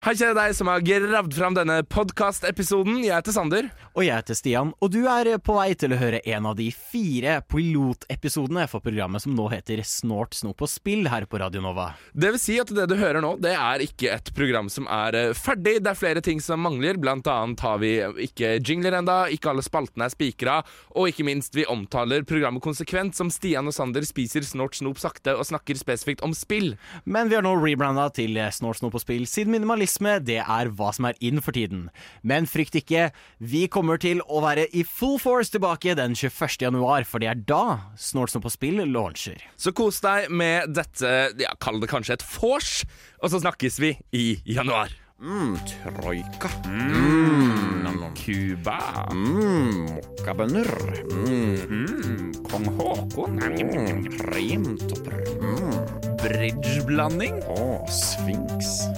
Hei, kjære deg som har gravd fram denne podkastepisoden. Jeg heter Sander. Og jeg heter Stian, og du er på vei til å høre en av de fire pilotepisodene for programmet som nå heter Snort, snop og spill her på Radio Nova. Det vil si at det du hører nå, det er ikke et program som er eh, ferdig. Det er flere ting som mangler. Blant annet har vi ikke jingler enda, ikke alle spaltene er spikra, og ikke minst, vi omtaler programmet konsekvent som Stian og Sander spiser snort, snop sakte og snakker spesifikt om spill. Men vi har nå rebranda til Snort, snop og spill, siden minimalisme det er hva som er in for tiden. Men frykt ikke, vi kommer til å være i full force tilbake den 21. januar, for det er da Snort, på spill launcher. Så kos deg med dette, ja, kall det kanskje et vors, og så snakkes vi i januar. Mm, troika. Mm, Cuba. Mm, mokkabønner. Mm, Mm, Kong Haakon. mm, kremtopper. Mm, Bridgeblanding. å, sfinks.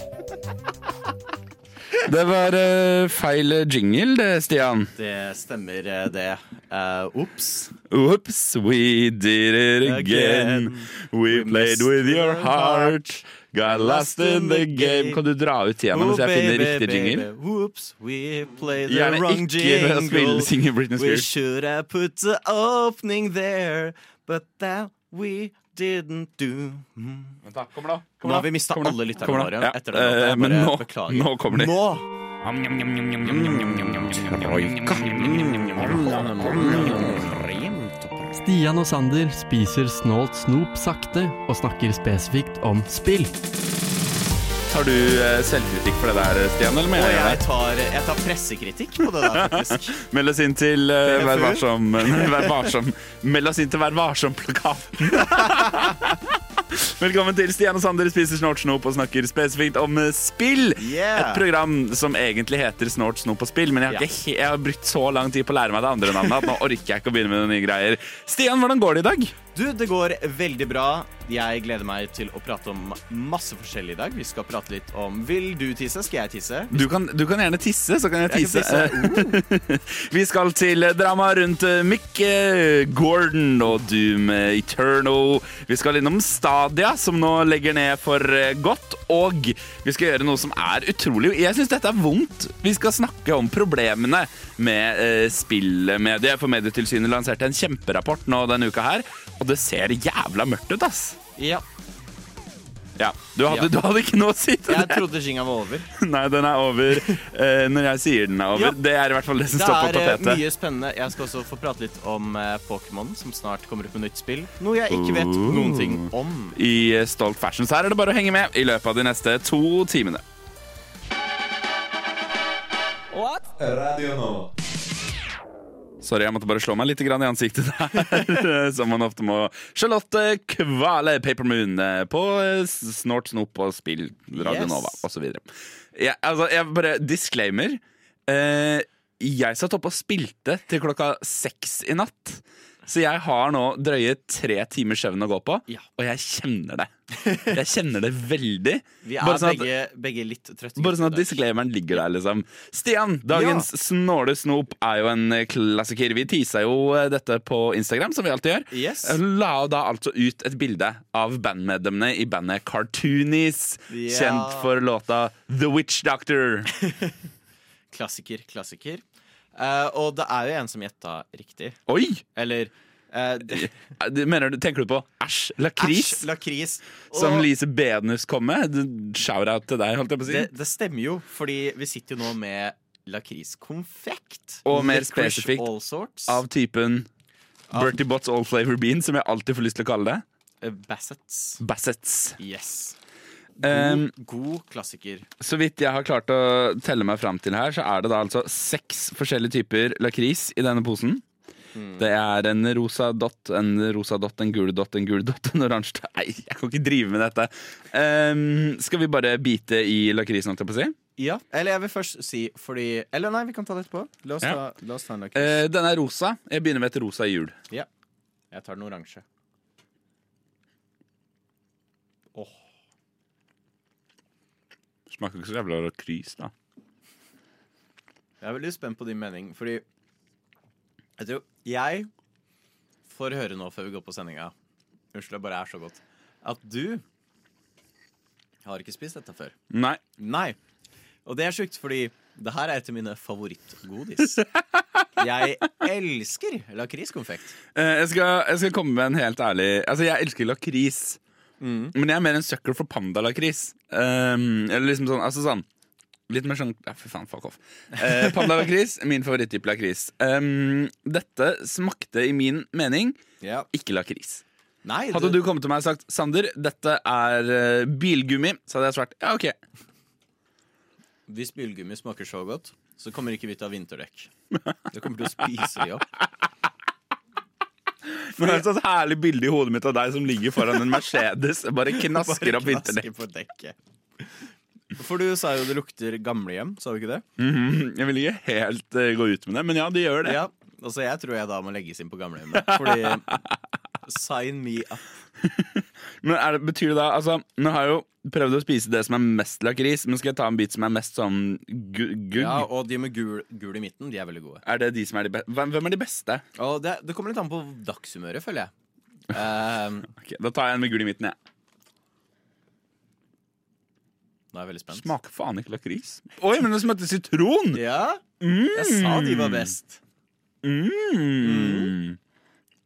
Det var uh, feil jingle, det, Stian. Det stemmer, eh, det. Ops. Oops, we did it again. We We played with your heart. Got lost in the game. Kan du dra ut igjen mens jeg finner riktig jingle? Oops, we played the Gjerne wrong å spille jingle. synge Britney We Spears. should have put the opening there, but that we didn't do. Mm. Vent da, Kommer da. Nå har vi mista Kommer alle lytterne våre Ja, etter det, eh, men nå- beklager. nå kommer de. Nå! Mm. Stian og Sander spiser snålt snop sakte og snakker spesifikt om spill. Tar du eh, selvkritikk for det der, Stian? Eller mener jeg tar, jeg tar pressekritikk på det der, faktisk. Meld oss inn til uh, Vær varsom. Vær varsom. Meld oss inn til Vær varsom-plakaten. Velkommen til Stian og Sander spiser snort, snop og snakker spesifikt om eh, spill. Yeah. Et program som egentlig heter Snort, snop og spill, men jeg har, ikke, jeg har brukt så lang tid på å lære meg det andre navnet at nå orker jeg ikke å begynne med noen nye greier. Stian, hvordan går det i dag? Du, det går veldig bra. Jeg gleder meg til å prate om masse forskjellig i dag. Vi skal prate litt om Vil du tisse? Skal jeg tisse? Du kan, du kan gjerne tisse, så kan jeg Jeg tisse. kan Vi skal til drama rundt eh, Mick eh, Gordon og Doom eh, Eternal. Vi skal innom Stadia, som nå legger ned for godt. Og vi skal gjøre noe som er utrolig Jeg syns dette er vondt. Vi skal snakke om problemene med eh, spillmediet. For Medietilsynet lanserte en kjemperapport nå denne uka her, og det ser jævla mørkt ut, ass. Ja. Ja, Du hadde, Ja. Du hadde ikke noe å si til Jeg det? trodde jinga var over. Nei, den er over eh, når jeg sier den er over. Ja. Det er i hvert fall det som Det står på er eh, tapetet. mye spennende. Jeg skal også få prate litt om eh, Pokémon, som snart kommer ut med nytt spill. Noe jeg ikke vet noen ting om. I eh, Stolt Fashion. Så her er det bare å henge med i løpet av de neste to timene. Radio Nova. Sorry, jeg måtte bare slå meg litt grann i ansiktet der. Som man ofte må. Charlotte Kvale Papermoon Moon på eh, Snort, Snop og Spill, Radio Yes. Nova osv. Ja, altså, jeg bare Disclaimer. Eh, jeg satt oppe og spilte til klokka seks i natt. Så jeg har nå drøye tre timers søvn å gå på, Ja. og jeg kjenner det. Jeg kjenner det veldig. Vi er sånn at- begge, begge litt trøtte. Bare sånn at disclaimeren ligger der, liksom. Stian, dagens snåle snop er jo en eh, klassiker. Vi teasa jo eh, dette på Instagram, som vi alltid gjør. Yes. Jeg La da altså ut et bilde av bandmedlemmene i bandet Cartoonies. Ja. Kjent for låta The Witch Doctor. Klassiker, klassiker. Eh, og det er jo en som gjetta riktig. Oi! Eller eh, det- Du Mener du, Tenker du på Æsj lakris? Æsj, lakris. Som Og Lise Benus kom med? Shout-out til deg, holdt jeg på å si. det, det stemmer jo, fordi vi sitter jo nå med lakriskonfekt. Og mer Licorice spesifikt All sorts. Av typen Bertie Botts All Flavor Bean, som jeg alltid får lyst til å kalle det. Eh, Bassets. Bassets. Yes. God, god klassiker. Så vidt jeg har klart å telle meg fram til her, så er det da altså seks forskjellige typer lakris i denne posen. Det er en rosa dott, en rosa dott, en gul dott, en gul dott, en oransje dott. Nei, jeg kan ikke drive med dette. Um, skal vi bare bite i lakrisen, holdt jeg på å si? Ja, eller jeg vil først si fordi Eller nei, vi kan ta det etterpå. La oss, Ja. ta, la oss ta en lakris. Uh, den er rosa. Jeg begynner med et rosa hjul. ja. Jeg tar den oransje. Åh. Smaker ikke så jævla lakris, da. Jeg er veldig spent på din mening, fordi Jeg tror Jeg får høre nå før vi går på sendinga Unnskyld, det bare er så godt. At du har ikke spist dette før. Nei. Nei. Og det er sjukt, fordi det her er et av mine favorittgodis. Jeg elsker lakriskonfekt. Eh, jeg, skal, jeg skal komme med en helt ærlig Altså, jeg elsker lakris. Mm. Men jeg er mer en sucker for pandalakris. Um, eller liksom sånn, altså sånn Litt mer sånn Ja, fy faen, fuck off. Uh, Pandalakris min favoritttype lakris. Um, dette smakte i min mening yeah. ikke lakris. Nei, Hadde du kommet til meg og sagt Sander, dette er eh, bilgummi, så hadde jeg svart ja, ok. hvis bilgummi smaker så godt, så kommer ikke vi til å ha vinterdekk. Det kommer til å spise de opp. Men det er et sånt herlig bilde i hodet mitt av deg som ligger foran en Mercedes. Bare knasker opp vinterdekk. For du sa jo det lukter gamlehjem, sa du ikke det? Mhm, Jeg vil ikke helt uh, gå ut med det, men ja, det gjør det. Ja, altså jeg tror jeg da må legges inn på gamlehjemmet. Fordi Sign me up. Men er det, betyr det da Altså, nå har jeg jo prøvd å spise det som er mest lakris, men skal jeg ta en bit som er mest sånn gu gugg? Ja, Og de med gul, gul i midten, de er veldig gode. Er det de som er de beste? Hvem er de beste? Og det, det kommer litt an på dagshumøret, føler jeg. Um, Ok, da tar jeg en med gul i midten, jeg. nå er jeg veldig spent. Smaker faen ikke lakris. Oi, men det smakte sitron! Ja, jeg sa de var best. Mm.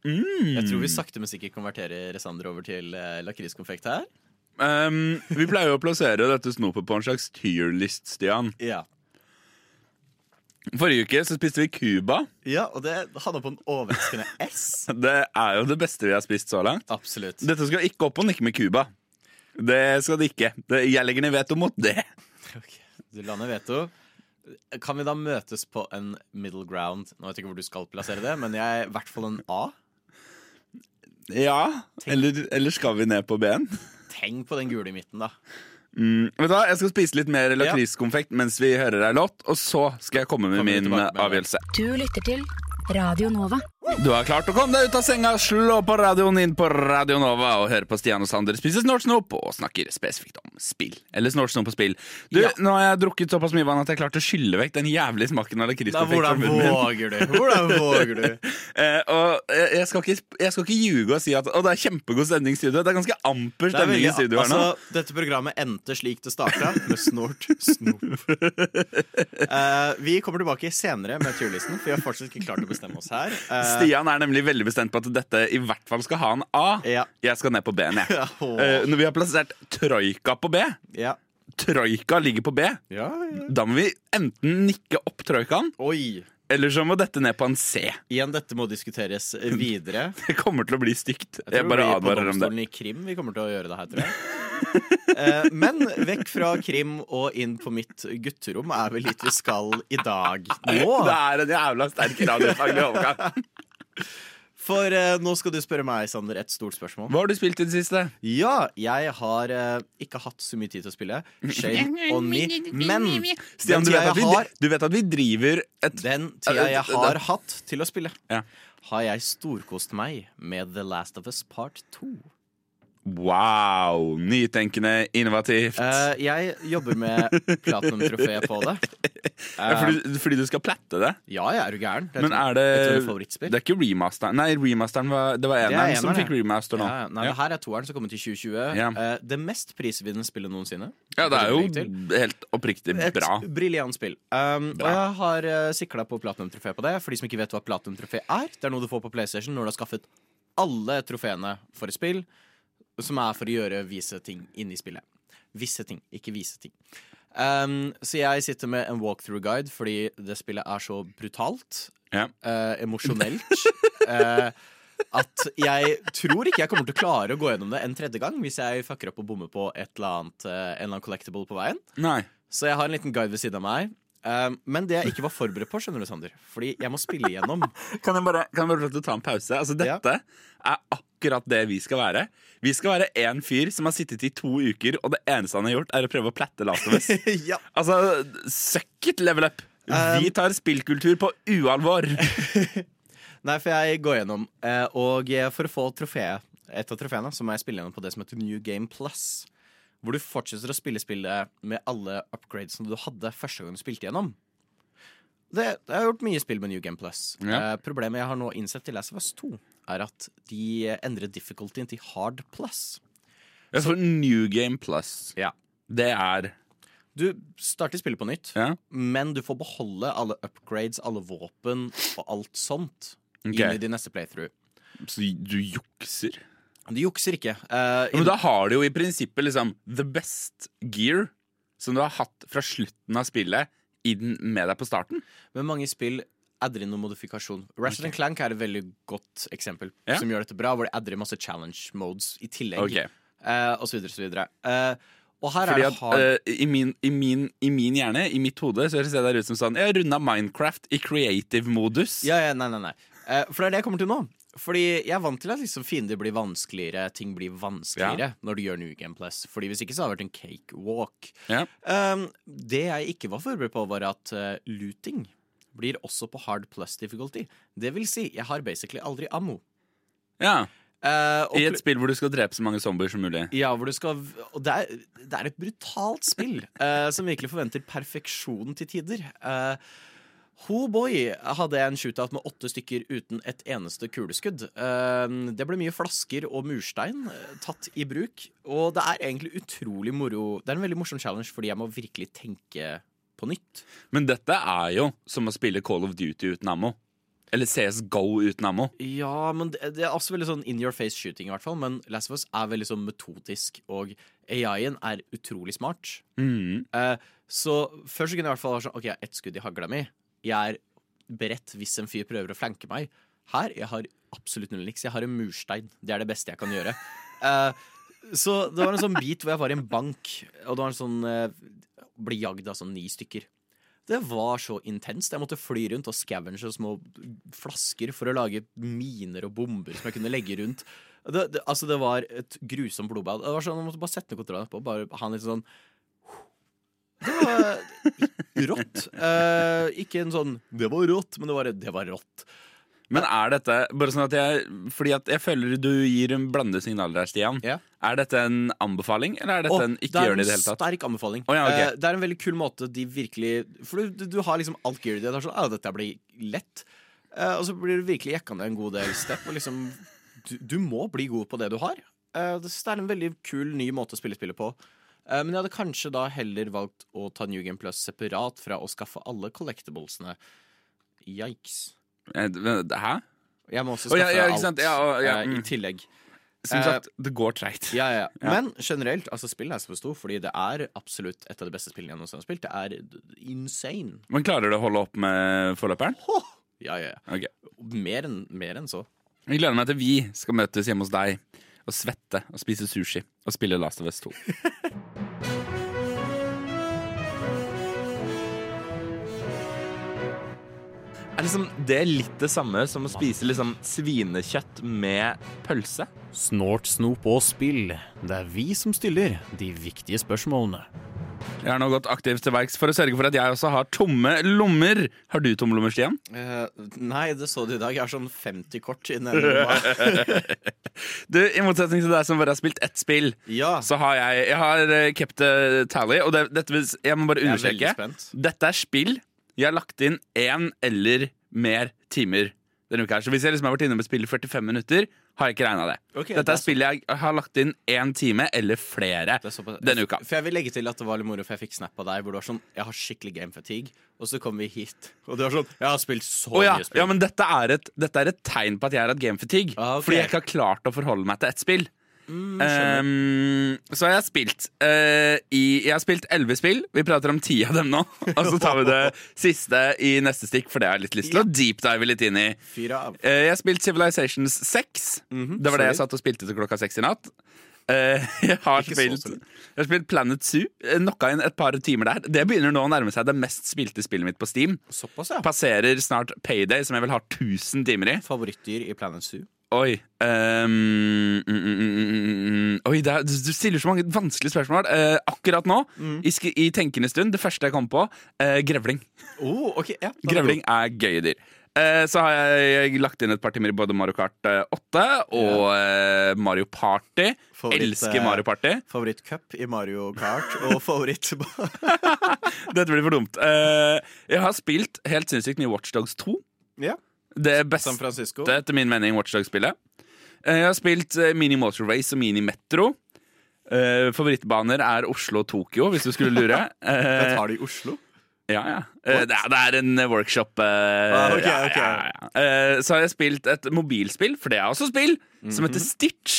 Jeg tror vi sakte, men sikkert konverterer Sander over til eh, lakriskonfekt her. Um, vi pleier jo å plassere dette snopet på en slags tierlist, Stian. Ja. Forrige uke så spiste vi Cuba. ja, og det havna på en overraskende S. Det er jo det beste vi har spist så langt. Absolutt. Dette skal ikke opp og nikke med Cuba. Det skal det ikke. Det, jeg legger ned veto mot det. Ok, Du lander veto. Kan vi da møtes på en middle ground? Nå vet jeg ikke hvor du skal plassere det, men jeg er i hvert fall en A. Ja. Eller, eller skal vi ned på B-en? Tenk på den gule i midten, da. Mm, vet du hva, Jeg skal spise litt mer lakriskonfekt mens vi hører ei låt, og så skal jeg komme med Kommer min avgjørelse. Du lytter til Radio Nova. Du har klart å komme deg ut av senga, slå på radioen inn på Radio Nova og høre på Stian og Sander spise Snortsnop og snakker spesifikt om spill. Eller Snortsnop og spill. Du, Ja. Nå har jeg drukket såpass mye vann at jeg klarte å skylle vekk den jævlige smaken av lakriskonfekt. hvordan våger du? Hvordan våger du? Eh, og jeg, jeg, skal ikke, jeg skal ikke ljuge og si at Å, det er kjempegod stemning i studio. Det er ganske amper er stemning i studio her nå. altså, dette programmet endte slik det starta, med snort snop. Eh, vi kommer tilbake senere med turlisten, for vi har fortsatt ikke klart å bestemme oss her. Eh, Stian er nemlig veldig bestemt på at dette i hvert fall skal ha en A. Ja. Jeg skal ned på B-en, jeg. Åh. Uh, når vi har plassert Troika på B ja. Troika ligger på B. Ja, ja. Da må vi enten nikke opp troikaen, Oi. eller så må dette ned på en C. Igjen, dette må diskuteres videre. Det kommer til å bli stygt. Jeg tror Jeg bare advarer om det. i krim vi kommer til å gjøre det her, tror jeg. Eh, men vekk fra krim og inn på mitt gutterom er vel litt vi skal i dag. Nå! Det er en jævla sterk radiofaglig overgang. For eh, nå skal du spørre meg, Sander, et stort spørsmål. Hva har du spilt i det siste? Ja, jeg har eh, ikke hatt så mye tid til å spille. Shame on me. Men Stian, du vet, at vi, har, du vet at vi driver et den tida jeg har hatt til å spille, Ja. har jeg storkost meg med The Last of Us Part 2. Wow! Nytenkende, innovativt. Uh, jeg jobber med platinum-trofé på det. Ja, fordi, fordi du skal plette det? Ja, jeg er jo gæren. Det er Men er det. Det er ikke remasteren? Nei, remasteren var, det var er eneren som fikk remaster nå. Ja, ja. nei, Ja. Det her er toeren som kommer til 2020. Ja. Uh, det mest prisvinnende spillet noensinne. Ja, det er jo helt oppriktig bra. Et briljant spill. Um, og jeg har uh, sikla på platinum-trofé på det. For de som ikke vet hva platinum-trofé er, det er noe du får på PlayStation når du har skaffet alle trofeene for et spill, som er for å gjøre vise ting inni spillet. Visse ting, ikke vise ting. Um, så jeg sitter med en walkthrough-guide fordi det spillet er så brutalt, Ja. Uh, emosjonelt, uh, at jeg tror ikke jeg kommer til å klare å gå gjennom det en tredje gang hvis jeg fucker opp og bommer på et eller annet, uh, en eller annen collectible på veien. Nei. Så jeg har en liten guide ved siden av meg. Um, men det jeg ikke var forberedt på, skjønner du, Sander. Fordi jeg må spille igjennom. Kan jeg bare, kan jeg bare ta en pause? Altså, Ja. dette er akkurat det vi skal være. Vi skal være én fyr som har sittet i to uker, og det eneste han har gjort, er å prøve å platte Last of Us. ja. altså, suck it, level up! Um, Vi tar spillkultur på ualvor. Nei, for jeg går gjennom. eh, Og for å få trofeet, et av trofeene, så må jeg spille gjennom på det som heter New Game Plus. Hvor du fortsetter å spille spillet med alle upgradesene du hadde første gang du spilte gjennom. Det, jeg har gjort mye spill med New Game Plus. Ja. Eh, problemet jeg har nå innsett til Last of Us 2, er at de endrer difficultyen til hard plus. Ja, for New Game Plus. Ja. Det er Du starter spillet på nytt, Ja. men du får beholde alle upgrades, alle våpen og alt sånt okay. inn i din neste playthrough. Så du jukser? Du jukser ikke. Eh, Men da har du jo i prinsippet liksom the best gear som du har hatt fra slutten av spillet, inn med deg på starten. Men mange spill adder inn noen modifikasjon. Ratchet Clank er et veldig godt eksempel Ja. som gjør dette bra, hvor de adder inn masse challenge modes i tillegg. Ok. Uh, og så videre, så videre. Uh, og her Fordi er det hard eh, i, min, i, min, I min hjerne, i mitt hode, så høres det der ut som sånn Jeg har runda Minecraft i creative modus. Ja, ja, nei, nei, nei. For det er det jeg kommer til nå. Fordi jeg er vant til at liksom fiender blir vanskeligere, ting blir vanskeligere når du gjør New Game Plus. Fordi hvis ikke så hadde det vært en cakewalk. Ja. Um, det jeg ikke var forberedt på, var at uh, looting blir også på hard plus difficulty. Det vil si, jeg har basically aldri ammo. Ja. Uh, I et spill hvor du skal drepe så mange zombier som mulig. ja, hvor du skal det er, det er et brutalt spill uh, som virkelig forventer perfeksjon til tider. Uh, ho boy hadde en shootout med åtte stykker uten et eneste kuleskudd. Eh, det ble mye flasker og murstein eh, tatt i bruk. Og det er egentlig utrolig moro. Det er en veldig morsom challenge fordi jeg må virkelig tenke på nytt. Men dette er jo som å spille Call of Duty uten ammo. Eller CSGO uten ammo. Ja, men det, det er også veldig sånn in your face shooting, i hvert fall. Men Last of Us er veldig sånn metodisk, og AI-en er utrolig smart. Mm. Eh, så først så kunne jeg i hvert fall ha sånn OK, jeg har ett skudd i hagla mi. Jeg er beredt hvis en fyr prøver å flanke meg. Her jeg har absolutt null niks. Jeg har en murstein. Det er det beste jeg kan gjøre. Eh, så det var en sånn bit hvor jeg var i en bank, og det var en sånn uh, Ble jagd av sånn ni stykker. Det var så intenst. Jeg måtte fly rundt og scavenge små flasker for å lage miner og bomber som jeg kunne legge rundt. Det, det, altså det var et grusomt blodbad. Det var sånn, Jeg måtte bare sette ned kontrollen på. Bare ha en litt sånn Det var rått. Eh, ikke en sånn 'det var rått', men det var, det var rått. Men er dette bare sånn at jeg Fordi at jeg føler du gir en blandede signaler her, Stian. Ja. Er dette en anbefaling, eller er dette oh, en ikke er gjør det i en det hele tatt? sterk anbefaling. Oh, ja, okay. Eh, det er en veldig kul måte de virkelig For du, du, du har liksom alt gearet ditt. Det er sånn, ah, dette blir lett. Uh, og så blir du virkelig jekka ned en god del step. Og liksom du, du må bli god på det du har. Uh, det det er en veldig kul ny måte å spille spillet på. Uh, men jeg hadde kanskje da heller valgt å ta New Game Plus separat fra å skaffe alle collectiblesene. Yikes. Eh, Hæ? Jeg må også Å, ja, ja, ikke alt. Ja, og- ja, eh, i mm. tillegg. Som Eh, sagt, det går treigt. Ja, ja, ja. Ja. Men generelt, altså spillet er så stor, fordi det er absolutt et av de beste spillene jeg noensinne har spilt. Det er insane. Men klarer du å holde opp med forløperen? Ja, ja, ja. Okay. Mer enn mer enn så. Jeg gleder meg til vi skal møtes hjemme hos deg og svette og spise sushi og spille Last of Us 2. Er liksom det litt det samme som å spise liksom svinekjøtt med pølse? Snort, snop og spill. Det er vi som stiller de viktige spørsmålene. Jeg har nå gått aktivt til verks for å sørge for at jeg også har tomme lommer. Har du tomme lommer, Stian? nei, det så du i dag. Jeg har sånn 50 kort i den ene lomma. Du, I motsetning til deg som bare har spilt ett spill, Ja. så har jeg Jeg har eh, kept a tally, og det, dette, vil- jeg må bare Jeg er understreke. Dette er spill jeg har lagt inn én eller mer timer denne uka. her Så hvis jeg liksom har vært inne med spill i 45 minutter, har jeg ikke regna det. Okay, Dette det er spillet jeg har lagt inn én time eller flere er denne uka. For jeg vil legge til at det var litt moro, for jeg fikk snap av deg hvor du var sånn Jeg har skikkelig game fatigue. Og så kom vi hit, og du var sånn Jeg har spilt så oh, ja, mye spill. ja, men dette er, et, dette er et tegn på at jeg har hatt game fatigue. Ah, okay. Fordi jeg ikke har klart å forholde meg til ett spill. Mm. Um, så har jeg spilt uh, i, Jeg har spilt elleve spill. Vi prater om ti av dem nå. Og så tar vi det siste i neste stikk, for det har jeg litt lyst til å deepdive litt inn i. Uh. Jeg har spilt Civilizations 6. Mhm, det var det jeg satt og spilte til klokka seks i natt. Uh, jeg, har spilt, jeg har spilt Planet Zoo. Knocka inn et par timer der. Det begynner nå å nærme seg det mest spilte spillet mitt på Steam. Såpass, ja. Passerer snart Payday, som jeg vel har 1000 timer i. Favorittdyr i Planet Zoo. Oi Um, mm, mm. Oi, det er, du stiller så mange vanskelige spørsmål. Uh, akkurat nå, Mm. i, i tenkende stund, det første jeg kom på, uh, grevling. Oh, ok, ja, er Grevling er gøye dyr. Eh, så har jeg lagt inn et par timer i både Mario Kart eh, 8 og eh, Mario Party. Favoritt, Elsker Mario Party. Favorittcup i Mario Kart og favoritt Dette blir for dumt. Jeg har spilt helt sinnssykt mye Watchdogs 2. Ja. Det beste, San Francisco. etter min mening, Watchdogs-spillet. Eh, jeg har spilt eh, Mini Motor Race og Mini Metro. Eh, favorittbaner er Oslo og Tokyo, hvis du skulle lure. Jeg Tar det i Oslo? ja, ja. Det, er, det er en workshop. Ah, ok, ja, ok. ja, ja. Eh, så har jeg spilt et mobilspill, for det er også spill, som Mhm. heter Stitch.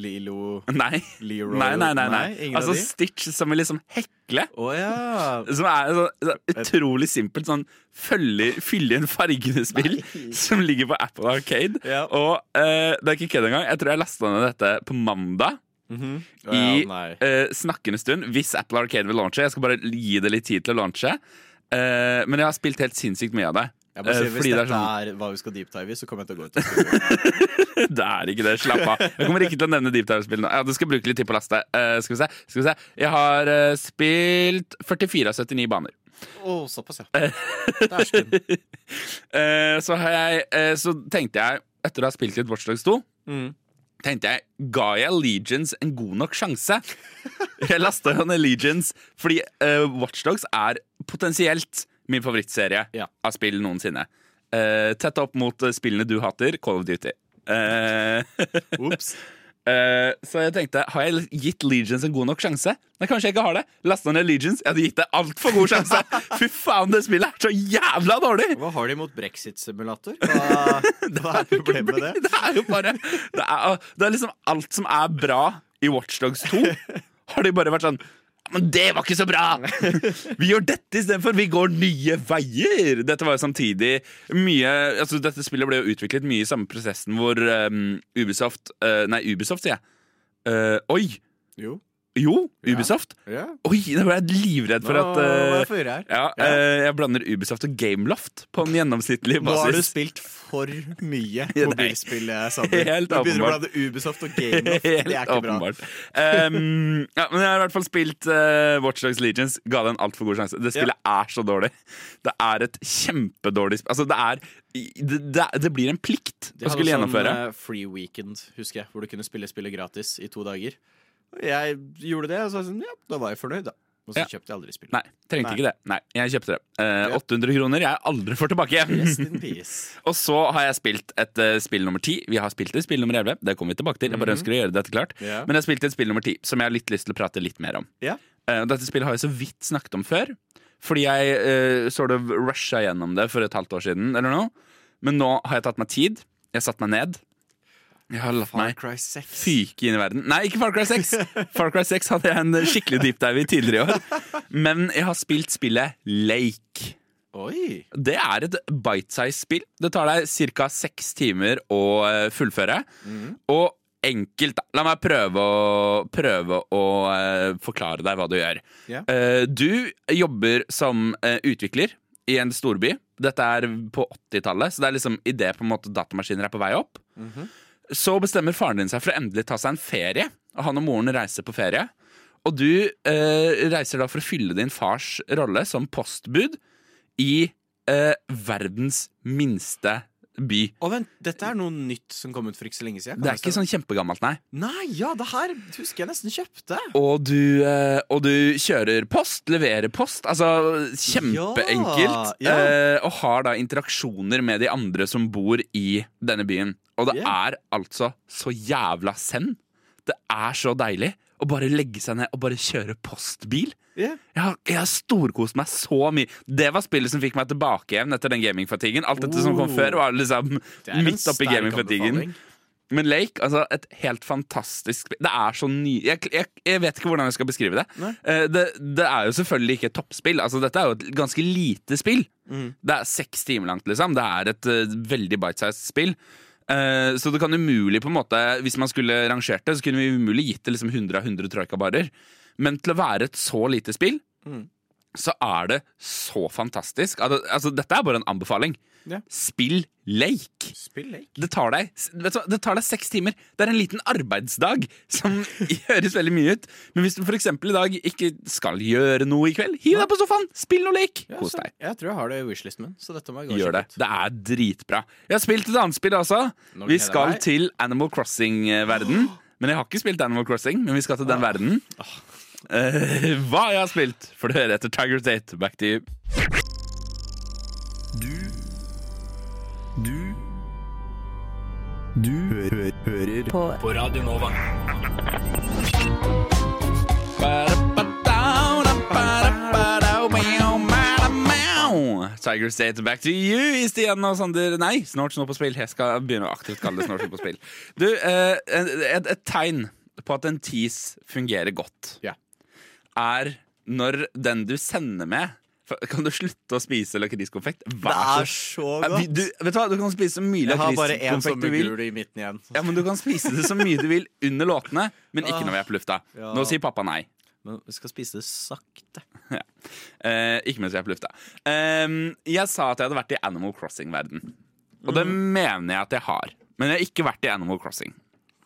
Lilo Nei. Leroy Nei, nei, nei. nei. Altså? Stitch som vil liksom hekle. Oh, ja. Som er så, så utrolig simpelt. Sånn følge, fylle inn fargene spill som ligger på Apple Arcade. Ja. Og uh, det er ikke kødd engang. Jeg tror jeg lasta ned dette på mandag. Å I ja, nei. eh, snakkende stund, hvis Apple Arcade vil launche. Jeg skal bare gi det litt tid til å launche. Uh, men jeg har spilt helt sinnssykt mye av det. Jeg må si, Eh, hvis fordi det dette er er, hva vi skal deepdive i, så kommer jeg til å gå ut. Det er ikke det. Slapp av. Jeg kommer ikke til å nevne Deep Dive-spillene. Ja, du skal bruke litt tid på å laste. Uh, skal, vi se. skal vi se. Jeg har uh, spilt 44 av 79 baner. Å, såpass, ja. Eh, så, jeg, så tenkte jeg, etter å ha spilt litt Watchdogs 2 Mm. Tenkte jeg, Ga jeg Legions en god nok sjanse? Jeg lasta jo ned Legions fordi uh, Watchdogs er potensielt min favorittserie Ja. av spill noensinne. Eh, tett opp mot eh, spillene du hater, Call of Duty. Eh, Ops. Eh, så jeg tenkte, har jeg gitt Legions en god nok sjanse? Nei, kanskje jeg ikke har det. Lasta ned Legions. Jeg hadde gitt det altfor god sjanse. Fy faen, det spillet er så jævla dårlig! Hva har de mot brexit-simulator? Hva, hva er problemet med det? Det er jo bare Det er, det er liksom alt som er bra i Watchdogs 2, har de bare vært sånn men det var ikke så bra! Vi gjør dette istedenfor. Vi går nye veier! Dette var jo samtidig mye altså Dette spillet ble jo utviklet mye i samme prosessen hvor um, Ubisoft uh, Nei, Ubisoft, sier jeg. Uh, oi! Jo. Jo, Ubisoft. Ja. Oi, nå ble jeg livredd for at uh, jeg ja, Ja. uh, Jeg blander Ubisoft og Gameloft på en gjennomsnittlig Nå har du spilt for mye mobilspill, eh, Sander. Helt du begynner å blande Ubisoft og Gameloft. Det er Helt åpenbart. bra. Um, ja, men jeg har i hvert fall spilt uh, Watch Dogs Legions. Ga det en altfor god sjanse. Det spillet er så dårlig. Det er et kjempedårlig spill. Altså, det er det, det, det blir en plikt De å hadde skulle sånn gjennomføre. eh, free weekend, husker jeg, hvor du kunne spille spillet gratis i to dager. Jeg gjorde det, og så sånn, ja, da var jeg fornøyd, da. Og så Ja. kjøpte jeg aldri spillet. Nei, trengte Nei. ikke det. Nei, jeg kjøpte det. Eh, 800 kroner jeg aldri får tilbake. Rest in peace. Og så har jeg spilt et uh, spill nummer ti. Vi har spilt et spill nummer 11. Det kommer vi tilbake til. Jeg bare ønsker å gjøre dette klart. Yeah. Men jeg har spilt et spill nummer ti som jeg har litt lyst til å prate litt mer om. Yeah. Eh, dette spillet har jeg så vidt snakket om før. Fordi jeg uh, sort of rusha gjennom det for et halvt år siden. Eller noe. Men nå har jeg tatt meg tid. Jeg har satt meg ned. Jeg har latt Far meg Cry 6. fyke inn i verden. Nei, ikke Far Cry 6. Far Cry 6 hadde jeg en skikkelig deep dive i tidligere i år. Men jeg har spilt spillet Lake. Oi! Det er et bite-size-spill. Det tar deg ca. seks timer å fullføre. fullføre. Og enkelt, da. La meg prøve å, prøve å uh, forklare deg hva du gjør. Yeah. Uh, du jobber som uh, utvikler i en storby. Dette er på 80-tallet, så det er liksom idet datamaskiner er på vei opp. Så bestemmer faren din seg for å endelig ta seg en ferie. Og han og moren reiser på ferie. Og du eh, reiser da for å fylle din fars rolle som postbud i eh, verdens minste by. Å, vent, dette er noe nytt som kom ut for ikke så lenge siden. Det er ikke sånn kjempegammelt, nei. Nei, ja, det her husker jeg nesten kjøpte. Og du, eh, og du kjører post, leverer post. Altså kjempeenkelt. Ja, ja. Eh, og har da interaksjoner med de andre som bor i denne byen. Og det Yeah. er altså så jævla send. Det er så deilig å bare legge seg ned og bare kjøre postbil. Yeah. Jeg har, jeg har storkost meg så mye. Det var spillet som fikk meg tilbake igjen etter den gamingfatiguen. Alt dette som kom Oh. før, var liksom midt oppi gamingfatigen. Men Lake, altså et helt fantastisk spill. Det er så ny... Jeg, jeg, jeg vet ikke hvordan jeg skal beskrive det. Eh, det. Det er jo selvfølgelig ikke et toppspill. Altså, dette er jo et ganske lite spill. Mm. Det er seks timer langt, liksom. Det er et uh, veldig bite-sized spill. Eh, så det kan umulig på en måte Hvis man skulle rangert det, så kunne vi umulig gitt det liksom 100 av 100 troikabarer. Men til å være et så lite spill, Mm. så er det så fantastisk. Altså, altså, dette er bare en anbefaling. Ja. Spill Lake. Spill lek. Det tar, deg, vet du, det tar deg seks timer. Det er en liten arbeidsdag som høres veldig mye ut. Men hvis du f.eks. i dag ikke skal gjøre noe i kveld, hiv deg på sofaen, spill noe leik! Ja, kos så- deg. Jeg tror jeg har det i wishlisten min, så dette må jeg gå Gjør det. ut. Det er dritbra. Jeg har spilt et annet spill også. Nå Vi skal til Animal Crossing-verden. Men jeg har ikke spilt Animal Crossing, men vi skal til den verden. Eh, hva jeg har spilt, får du høre etter Tiger Date. Back to you. Du Du Du hø hø hører På på Radio Nova. Tiger State back to you i Stian og Sander Nei, snart snå på spill. Jeg skal begynne å aktivt kalle det snart snå på spill. Du, eh, et, et tegn på at en tease fungerer godt, Ja. er når den du sender med Kan du slutte å spise lakriskonfekt? Det er så Ja, vi- godt. Du, vet du hva, du kan spise så mye Jeg har bare én lakriskonfekt sånn du vil. i midten igjen. Ja, men Du kan spise det så mye du vil under låtene, men ikke når vi er på lufta. Ja. Nå sier pappa nei. Men vi skal spise det sakte. Eh, ikke mens vi er på lufta. Eh, jeg sa at jeg hadde vært i Animal Crossing-verden. Og det Mm. mener jeg at jeg har. Men jeg har ikke vært i Animal Crossing.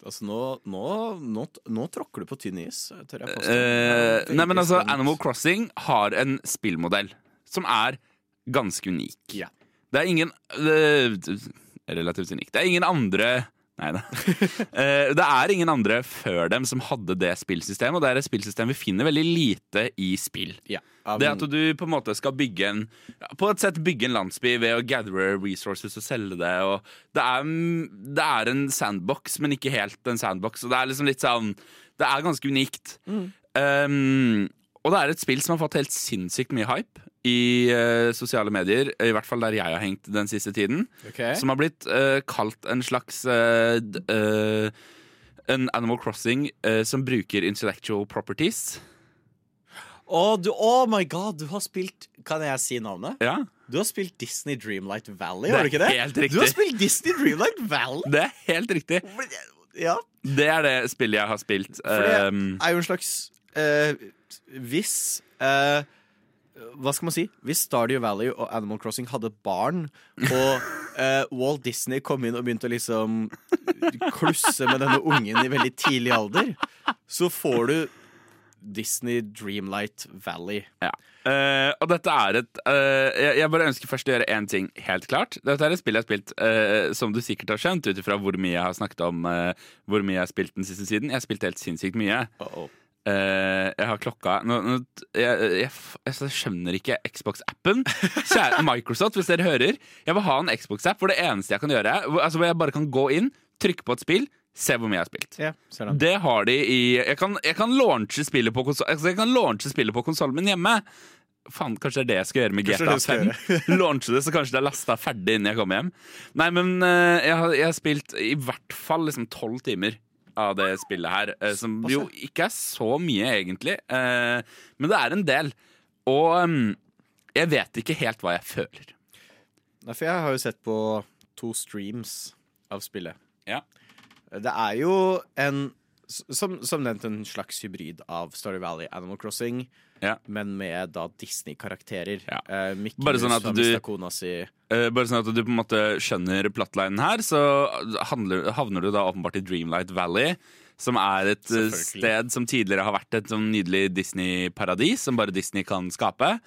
Altså, nå, nå, nå, nå tråkker du på tynn is, tør jeg påstå. Eh, nei, men altså. Animal Crossing har en spillmodell som er ganske unik. Ja. Det er ingen eh, Relativt unik. Det er ingen andre Nei da. Eh, det er ingen andre før dem som hadde det spillsystemet, og det er et spillsystem vi finner veldig lite i spill. Ja. Um, Det at du på en måte skal bygge en På et sett bygge en landsby ved å gathere resources og selge det. Og det, er, det er en sandbox, men ikke helt en sandbox. Og det er liksom litt sånn Det er ganske unikt. Um, og det er et spill som har fått helt sinnssykt mye hype i uh, sosiale medier. I hvert fall der jeg har hengt den siste tiden. okay. Som har blitt uh, kalt en slags uh, En Animal Crossing som bruker intellectual properties. Oh, du, oh my god, du har spilt Kan jeg si navnet? Ja Du har spilt Disney Dreamlight Valley, har du ikke det? helt riktig. Du har spilt Disney Dreamlight Valley! Det er helt riktig. Ja, Det er det spillet jeg har spilt. for det Um, er jo en slags Hvis eh, Hva skal man si? Hvis Stardew Valley og Animal Crossing hadde barn, og eh, Walt Disney kom inn og begynte å liksom klusse med denne ungen i veldig tidlig alder, så får du Disney Dreamlight Valley. ja. Eh, og dette er et eh, jeg, jeg bare ønsker først å gjøre én ting helt klart. Dette er et spill jeg har spilt eh, som du sikkert har skjønt, ut ifra hvor mye jeg har snakket om eh, hvor mye jeg har spilt den siste siden. Jeg har spilt helt sinnssykt mye. Uh-oh. Eh, jeg har klokka nå, nå, jeg, jeg, jeg skjønner ikke Xbox-appen. Kjære Microsoft, hvis dere hører. Jeg vil ha en Xbox-app hvor det eneste jeg kan gjøre, hvor, altså hvor jeg bare kan gå inn, trykke på et spill, se hvor mye jeg har spilt. Ja. Det har de i Jeg kan, jeg kan launche spillet på konsol altså jeg kan launche spillet på konsollen min hjemme. Faen, Kanskje det er det jeg skal gjøre med GTA 5. launche det, så kanskje det er lasta ferdig innen jeg kommer hjem. Nei, men uh, jeg, har, jeg har spilt i hvert fall liksom tolv timer av det spillet her. eh, som jo ikke er så mye, egentlig. eh, men det er en del. Og um, jeg vet ikke helt hva jeg føler. Nei, for jeg har jo sett på to streams av spillet. Ja. Det er jo en som, som nevnt en slags hybrid av Starry Valley Animal Crossing, Ja. men med da Disney-karakterer. Ja. Uh, Mickey Bare sånn at du- kona si. Eh, bare sånn at du på en måte skjønner plattlinen her, så handler, havner du da åpenbart i Dreamlight Valley. Som er et eh, sted som tidligere har vært et sånn nydelig Disney-paradis, som bare Disney kan skape.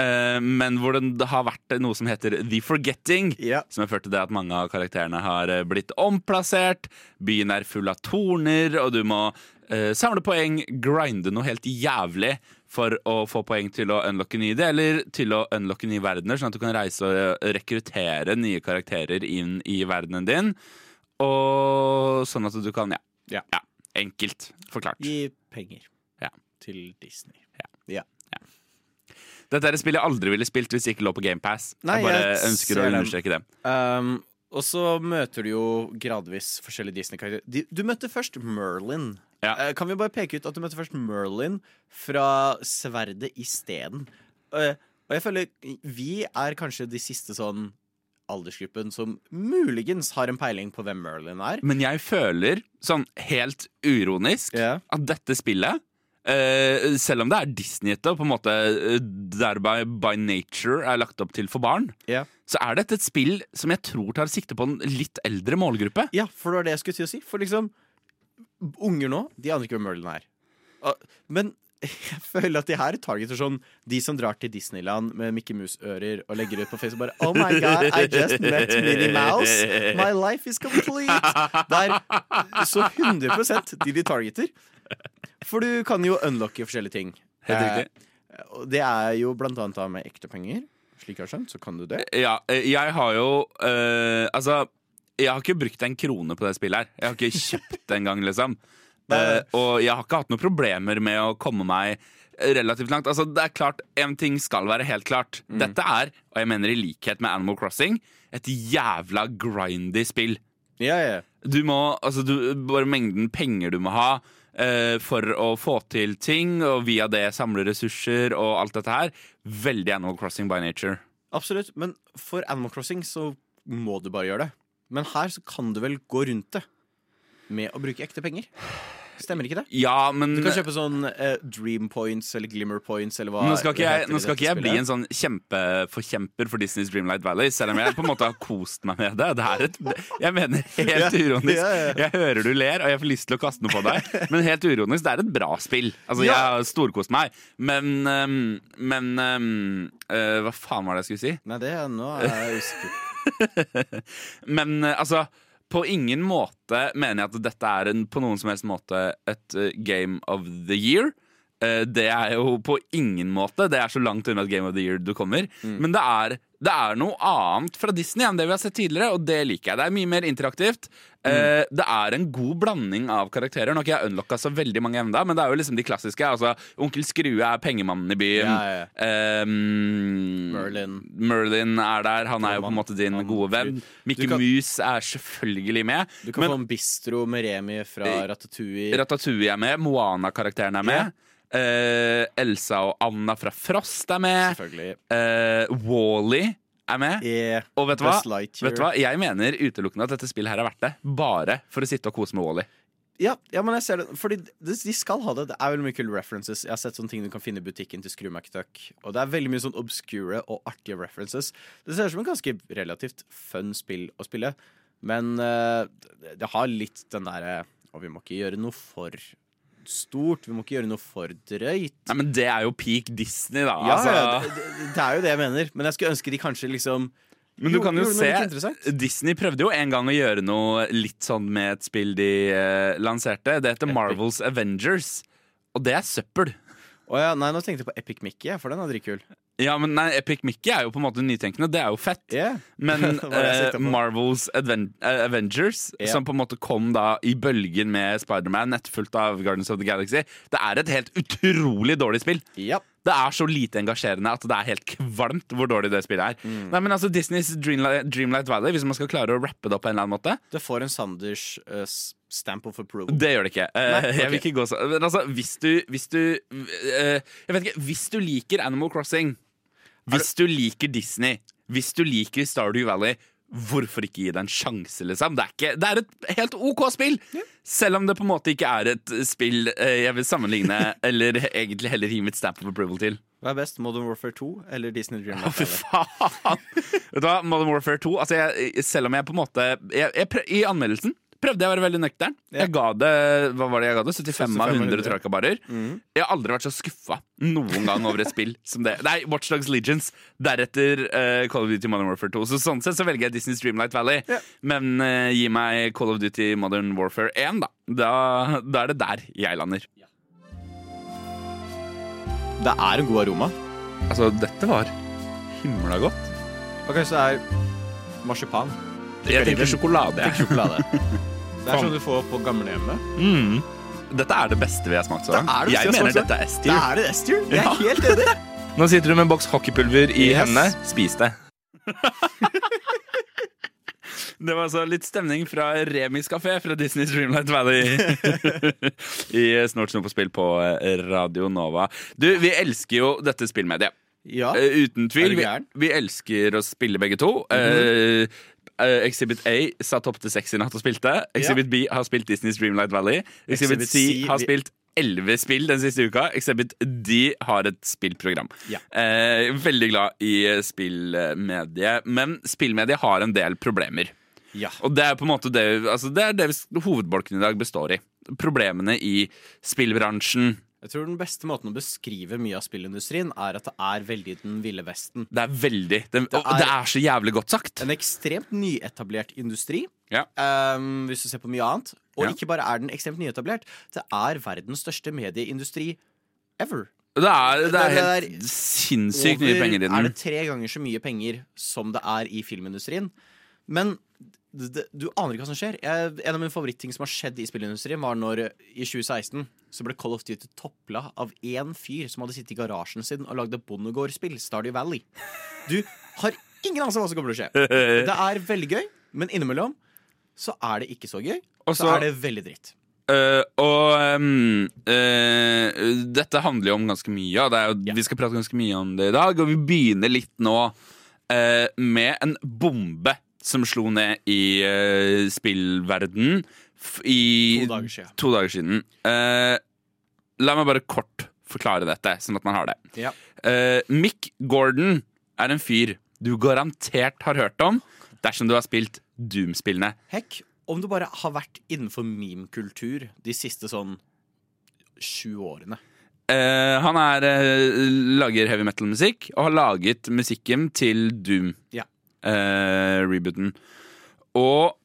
Men hvor det har vært noe som heter The Forgetting. Ja. Som har ført til det at mange av karakterene har blitt omplassert. Byen er full av torner, og du må samle poeng, grinde noe helt jævlig for å få poeng til å unlocke nye deler, til å unlocke nye verdener, sånn at du kan reise og eh, rekruttere nye karakterer inn i verdenen din. Og sånn at du kan, ja. Ja. enkelt forklart. Gi penger Ja. til Disney. Ja. Ja. Dette er et spill jeg aldri ville spilt hvis det ikke lå på GamePass. Jeg bare jeg ønsker å understreke det. Um, og så møter du jo gradvis forskjellige Disney-karakterer. Du møtte først Merlin. Ja. Eh, kan vi bare peke ut at du møtte først Merlin fra Sverdet isteden? Uh, og jeg føler vi er kanskje de siste sånn aldersgruppen som muligens har en peiling på hvem Merlin er. Men jeg føler, sånn helt uronisk, yeah. at dette spillet Uh, selv om det er Disney-ete og på en måte eh, thereby by nature er lagt opp til for barn, yeah. så er dette et spill som jeg tror tar sikte på en litt eldre målgruppe. Ja, for det var det jeg skulle til å si. For liksom, unger nå, de aner ikke hvem Merlin er. Men jeg føler at de her targeter sånn de som drar til Disneyland med Mickey Mouse-ører og legger ut på Facebook bare Oh my god, I just met Minnie Mouse. My life is complete. Det er så 100% de de targeter. For du kan jo unlocke forskjellige ting. Helt riktig. Eh, og det er jo blant annet da med ekte penger. Slik jeg har skjønt, så kan du det. Ja, eh, jeg har jo eh, Altså, jeg har ikke brukt en krone på det spillet her. Jeg har ikke kjøpt det engang, liksom. Uh, og jeg har ikke hatt noen problemer med å komme meg relativt langt. Altså, det er klart, En ting skal være helt klart. Dette er, og jeg mener i likhet med Animal Crossing, et jævla grindy spill. Ja, ja. Du må, altså du, Bare mengden penger du må ha uh, for å få til ting, og via det samle ressurser og alt dette her. Veldig Animal Crossing by nature. Absolutt. Men for Animal Crossing så må du bare gjøre det. Men her så kan du vel gå rundt det med å bruke ekte penger. Stemmer ikke det? Ja, men Du kan kjøpe sånn eh, Dream Points eller Glimmer Points eller hva Nå skal ikke jeg, nå skal ikke jeg bli en sånn kjempeforkjemper for Disneys Dreamlight Valley, selv om jeg på en måte har kost meg med det. det er et, jeg mener helt uronisk. Jeg hører du ler, og jeg får lyst til å kaste noe på deg, men helt uronisk, det er et bra spill. Altså, Jeg har storkost meg, men, øhm, men øh, Hva faen var det jeg skulle si? Nei, det nå er jeg usikker. Men eh, altså på ingen måte mener jeg at dette er en, på noen som helst måte et eh, Game of the Year. Eh, det er jo på ingen måte Det er så langt unna et Game of the Year du kommer. Men det er, det er noe annet fra Disney enn det vi har sett tidligere, og det liker jeg. Det er mye mer interaktivt. Eh, det er en god blanding av karakterer. Nå har ikke jeg unlocka så veldig mange ennå, men det er jo liksom de klassiske. Altså, Onkel Skrue er pengemannen i byen. Ja, ja. Ehm, Merlin. Merlin er der. Han er jo på en måte din gode venn. Mickey kan- Mus er selvfølgelig med. Du kan Men få en bistro med Remi fra Eh, Ratatouille. Ratatouille er med. Moana-karakteren er med. Eh, Elsa og Anna fra Frost er med. Uh, Wally er med. Yeah. Og vet du? Vet du hva? Jeg mener utelukkende at dette spillet her er verdt det. Bare for å sitte og kose med Wally. Ja, ja, men jeg ser det. Fordi de, de skal ha det. Det er veldig mye kule references. Jeg har sett sånne ting du kan finne i butikken til Screw McDuck. Og det er veldig mye sånn obscure og artige references. Det ser ut som en ganske relativt fun spill å spille. Men uh, det- det har litt den derre Og vi må ikke gjøre noe for stort. Vi må ikke gjøre noe for drøyt. Nei, men Det er jo peak Disney, da. Ja, altså, ja, det, det, er jo det jeg mener. Men jeg skulle ønske de kanskje liksom Men du kan jo se Disney prøvde jo en gang å gjøre noe litt sånn med et spill de eh, lanserte. Det heter Marvels Avengers. Og det er søppel. Å ja, nei, nå tenkte jeg på Epic Mickey, for den er dritkul. Ja, men nei, Epic Mickey er jo på en måte nytenkende. Det er jo fett. Yeah. Men på. Marvels Adven eh, Avengers, yeah. som på en måte kom da i bølgen med Spiderman, nettfullt av Guardians of the Galaxy, det er et helt utrolig dårlig spill. Yep. Det er så lite engasjerende at det er helt kvalmt hvor dårlig det spillet er. Mm. Nei, men altså Disneys Dreamlight, Dreamlight Valley, hvis man skal klare å rappe det opp på en eller annen måte Det får en Sanders uh, stamp of approval. Det gjør det ikke. Uh, Nei, Jeg vil ikke gå så Men altså, hvis du Hvis du uh, Jeg vet ikke Hvis du liker Animal Crossing, hvis du liker Disney, hvis du liker Stardew Valley Hvorfor ikke gi det en sjanse, liksom? Det er, ikke, det er et helt OK spill! Selv om det på en måte ikke er et spill eh, jeg vil sammenligne, eller egentlig heller gi mitt stamp of approval til. Hva er best, Modern Warfare 2 eller Disney Å, Dreamlight fy faen! Vet du hva, Modern Warfare 2 altså jeg, Selv om jeg på en måte jeg, jeg I anmeldelsen prøvde jeg å være veldig nøktern. Ja. Jeg ga det hva var det jeg ga det? 75 av 100 100. trakabarer. Jeg har aldri vært så skuffa noen gang over et spill som det. Nei, Watchdogs Legions. Deretter uh, Call of Duty Modern Warfare 2. Så sånn sett så velger jeg Disney's Dreamlight Valley. Ja. Men uh, gi meg Call of Duty Modern Warfare 1, da. Da, da er det der jeg lander. Det er en god aroma. Altså, dette var himla godt. Ok, så er marsipan. Jeg tenker sjokolade. jeg. Tenker Sjokolade. Det er sånn du får på gamlehjemmet. Mm. Dette er det beste vi har smakt så Det langt. er det Jeg mener dette er S-tier. Det er det S-tier. Jeg er helt enig. Nå sitter du med en boks hockeypulver i Yes. hendene. Spis det. Det var altså litt stemning fra Remis kafé fra Disney Streamlight Valley i Snort Snop og spill på Radio Nova. Du, vi elsker jo dette spillmediet. Ja. Eh, uten tvil. Det Vi, vi elsker å spille begge to. Eh, eh, Exhibit A satt opp til seks i natt og spilte. Exhibit B har spilt Disney's Dreamlight Valley. Exhibit, Exhibit C, C, har spilt elleve spill den siste uka. Exhibit D har et spillprogram. Ja. Uh, veldig glad i eh, spillmediet, men spillmediet har en del problemer. ja. Og det er på en måte det, altså det, er det hovedbolken i dag består i. Problemene i spillbransjen. Jeg tror den beste måten å beskrive mye av spillindustrien er at det er veldig den ville vesten. Det er veldig Det, Det er, det er- så jævlig godt sagt. En ekstremt nyetablert industri, Ja. um, hvis du ser på mye annet. Og Ja. ikke bare er den ekstremt nyetablert, det er verdens største medieindustri ever. Det er, det er Det er helt sinnssykt mye penger i Er det tre ganger så mye penger som det er i filmindustrien? Men det, Du aner ikke hva som skjer. Jeg, en av mine favorittting som har skjedd i spillindustrien, var når i 2016 så ble Call of Duty toppla av én fyr som hadde sittet i garasjen sin og lagd et bondegårdsspill, Stardew Valley. Du har ingen anelse om hva som kommer til å skje. Det er veldig gøy, men innimellom så er det ikke så gøy. Og så er det veldig dritt. Uh, og um, uh, dette handler jo om ganske mye, og det jo, Ja. vi skal prate ganske mye om det i dag. Og vi begynner litt nå uh, med en bombe som slo ned i uh, spillverden i To dager siden. to dager siden. Uh, la meg bare kort forklare dette, sånn at man har det. Ja. Uh, Mick Gordon er en fyr du garantert har hørt om dersom du har spilt Doom-spillene. Hekk, om du bare har vært innenfor meme-kultur de siste sånn sju årene. Uh, han er, uh, lager heavy metal-musikk og har laget musikken til Doom. Ja. Eh, rebooten. Og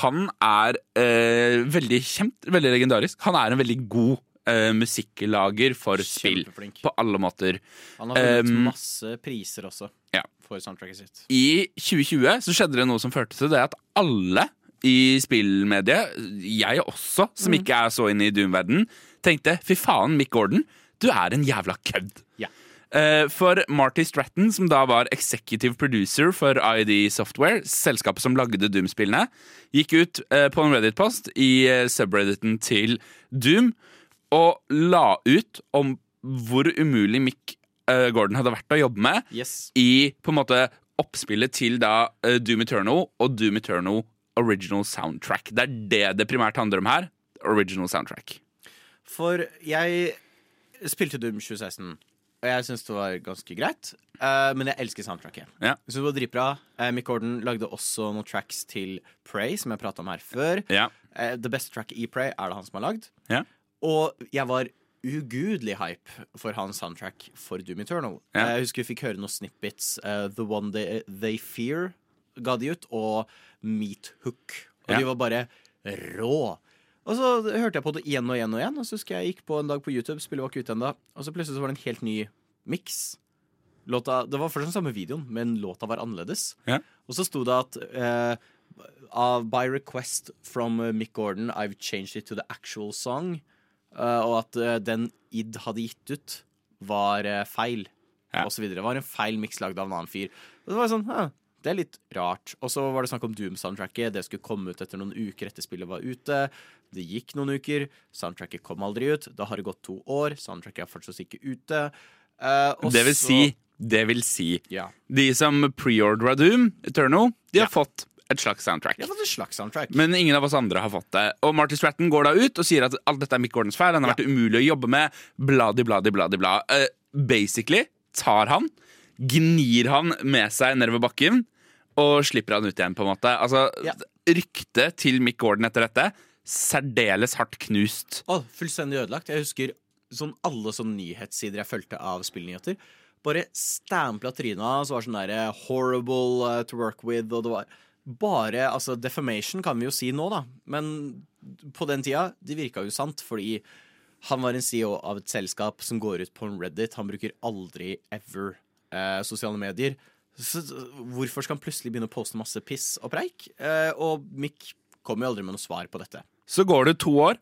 han er eh, veldig kjent, veldig legendarisk. Han er en veldig god eh, musikklager for spill. Kjempeflink. På alle måter. Han har vunnet Um, masse priser også ja. for soundtracket sitt. I 2020 så skjedde det noe som førte til det at alle i spillmediet, jeg også, som ikke er så inne i Doom-verden, tenkte fy faen, Mick Gordon, du er en jævla kødd. Ja. Eh, For Marty Stratton, som da var executive producer for ID Software, selskapet som lagde Doom-spillene, gikk ut eh, på en Reddit-post i eh, subredditen til Doom og la ut om hvor umulig Mick Gordon hadde vært å jobbe med Yes. i på en måte oppspillet til da Doom Eternal og Doom Eternal Original Soundtrack. Det er det det primært handler om her. Original Soundtrack. For jeg spilte Doom 2016, og jeg syns det var ganske greit. Uh, men jeg elsker soundtracket. Ja. Så det var dritbra. Uh, Mick Gordon lagde også noen tracks til Prey, som jeg prata om her før. Ja. Uh, det beste tracket i Prey er det han som har lagd. Ja. Og jeg var ugudelig hype for hans soundtrack for Doom Eternal. Ja. Eh, Jeg husker vi fikk høre noen snippets. eh, The One They, They Fear ga de ut, og Meat Hook. Og de var bare rå. Og så hørte jeg på det igjen og igjen og igjen, og så husker jeg gikk på en dag på YouTube, spillet var ikke ute ennå, og så plutselig så var det en helt ny miks. Låta, det var fortsatt den samme videoen, men låta var annerledes. Ja. Og så sto det at eh, uh, By request from uh, Mick Gordon, I've changed it to the actual song. Uh, og at uh, den id hadde gitt ut, var feil. Ja. Og så videre. Det var en feil miks lagd av en annen fyr. Og det var sånn, «Hæ, det er litt rart. Og så var det snakk om Doom-soundtracket. Det skulle komme ut etter noen uker etter spillet var ute. Det gikk noen uker. Soundtracket kom aldri ut. Da har det gått to år. Soundtracket er fortsatt ikke ute. Uh, Det vil si, det vil si Ja. De som preordra Doom Eternal, de har Ja. fått et slags soundtrack. Et slags soundtrack. Men ingen av oss andre har fått det. Og Marty Stratton går da ut og sier at alt dette er Mick Gordons feil. Han har Ja. vært umulig å jobbe med. Bladi, bladi, bladi, bla. Uh, basically tar han, gnir han med seg nedover bakken og slipper han ut igjen, på en måte. Altså, Ja. Ryktet til Mick Gordon etter dette særdeles hardt knust. Å, fullstendig ødelagt. Jeg husker sånn alle sånne nyhetssider jeg fulgte av spillnyheter. Bare stampla trynet hans var sånn derre horrible uh, to work with, og det var bare Altså, defamation kan vi jo si nå, da, men på den tida, det virka jo sant, fordi han var en CEO av et selskap som går ut på en Reddit. Han bruker aldri ever eh, sosiale medier. Så hvorfor skal han plutselig begynne å poste masse piss og preik? Eh, og Mick kommer jo aldri med noe svar på dette. Så går det to år.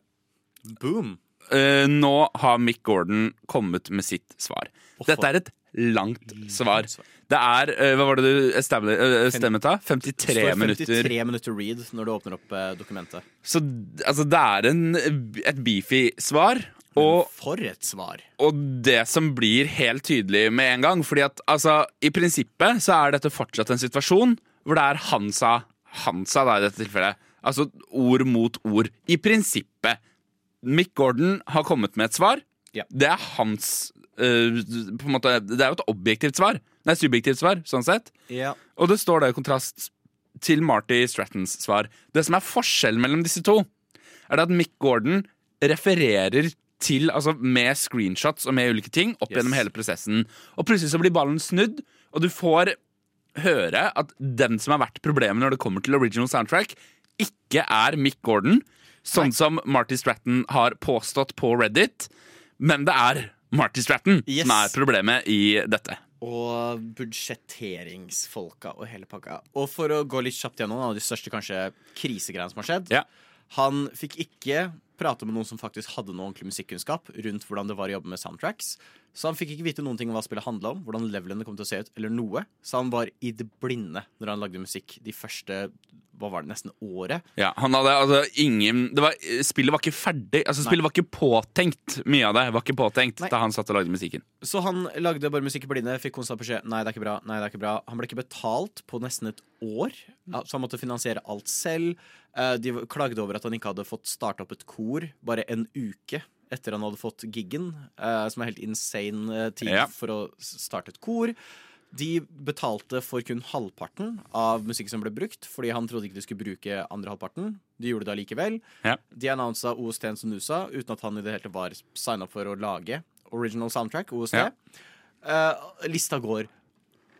Boom! Eh, nå har Mick Gordon kommet med sitt svar. Dette er et langt svar. Det er eh, Hva var det du eh, stemmet av? 53 står 53 minutter. minutter read når du åpner opp eh, dokumentet. Så altså, det er en, et beefy svar. Og, For et svar! og det som blir helt tydelig med en gang Fordi at altså, i prinsippet så er dette fortsatt en situasjon hvor det er han sa, han sa da i dette tilfellet. Altså ord mot ord. I prinsippet. Mick Gordon har kommet med et svar. Ja. Det er hans uh, på en måte, Det er jo et objektivt svar. Nei, subjektivt svar, sånn sett. Ja. Og det står da i kontrast til Marty Strattons svar. Det som er forskjellen mellom disse to, er det at Mick Gordon refererer til, altså med screenshots og med ulike ting opp Yes. gjennom hele prosessen. Og plutselig så blir ballen snudd, og du får høre at den som har vært problemet når det kommer til original soundtrack, ikke er Mick Gordon, sånn som Marty Stratton har påstått på Reddit, men det er Marty Stratton Yes. som er problemet i dette. og budsjetteringsfolka og hele pakka. Og for å gå litt kjapt gjennom en av de største kanskje krisegreiene som har skjedd. Ja. Han fikk ikke prate med noen som faktisk hadde noe ordentlig musikkunnskap rundt hvordan det var å jobbe med soundtracks. Så han fikk ikke vite noen ting om hva spillet handla om, hvordan levelene kom til å se ut, eller noe. Så han var i det blinde når han lagde musikk de første hva var det, nesten året. Ja, han hadde altså ingen det var, Spillet var ikke ferdig. Altså Spillet var ikke påtenkt. Mye av det var ikke påtenkt Nei. da han satt og lagde musikken. Så han lagde bare musikk i blinde, fikk konstant beskjed Nei, det er ikke bra, nei, det er ikke bra Han ble ikke betalt på nesten et år Så han måtte finansiere alt selv Eh, De klagde over at han ikke hadde fått starta opp et kor Bare en uke etter han hadde fått giggen eh, Som er helt insane eh, tid Ja. for å starte et kor De betalte for kun halvparten av musikk som ble brukt Fordi han trodde ikke de skulle bruke andre halvparten De gjorde det allikevel Ja. De annonsa OST som du Uten at han i det hele var signet for å lage Original soundtrack, OST Ja. Eh, lista går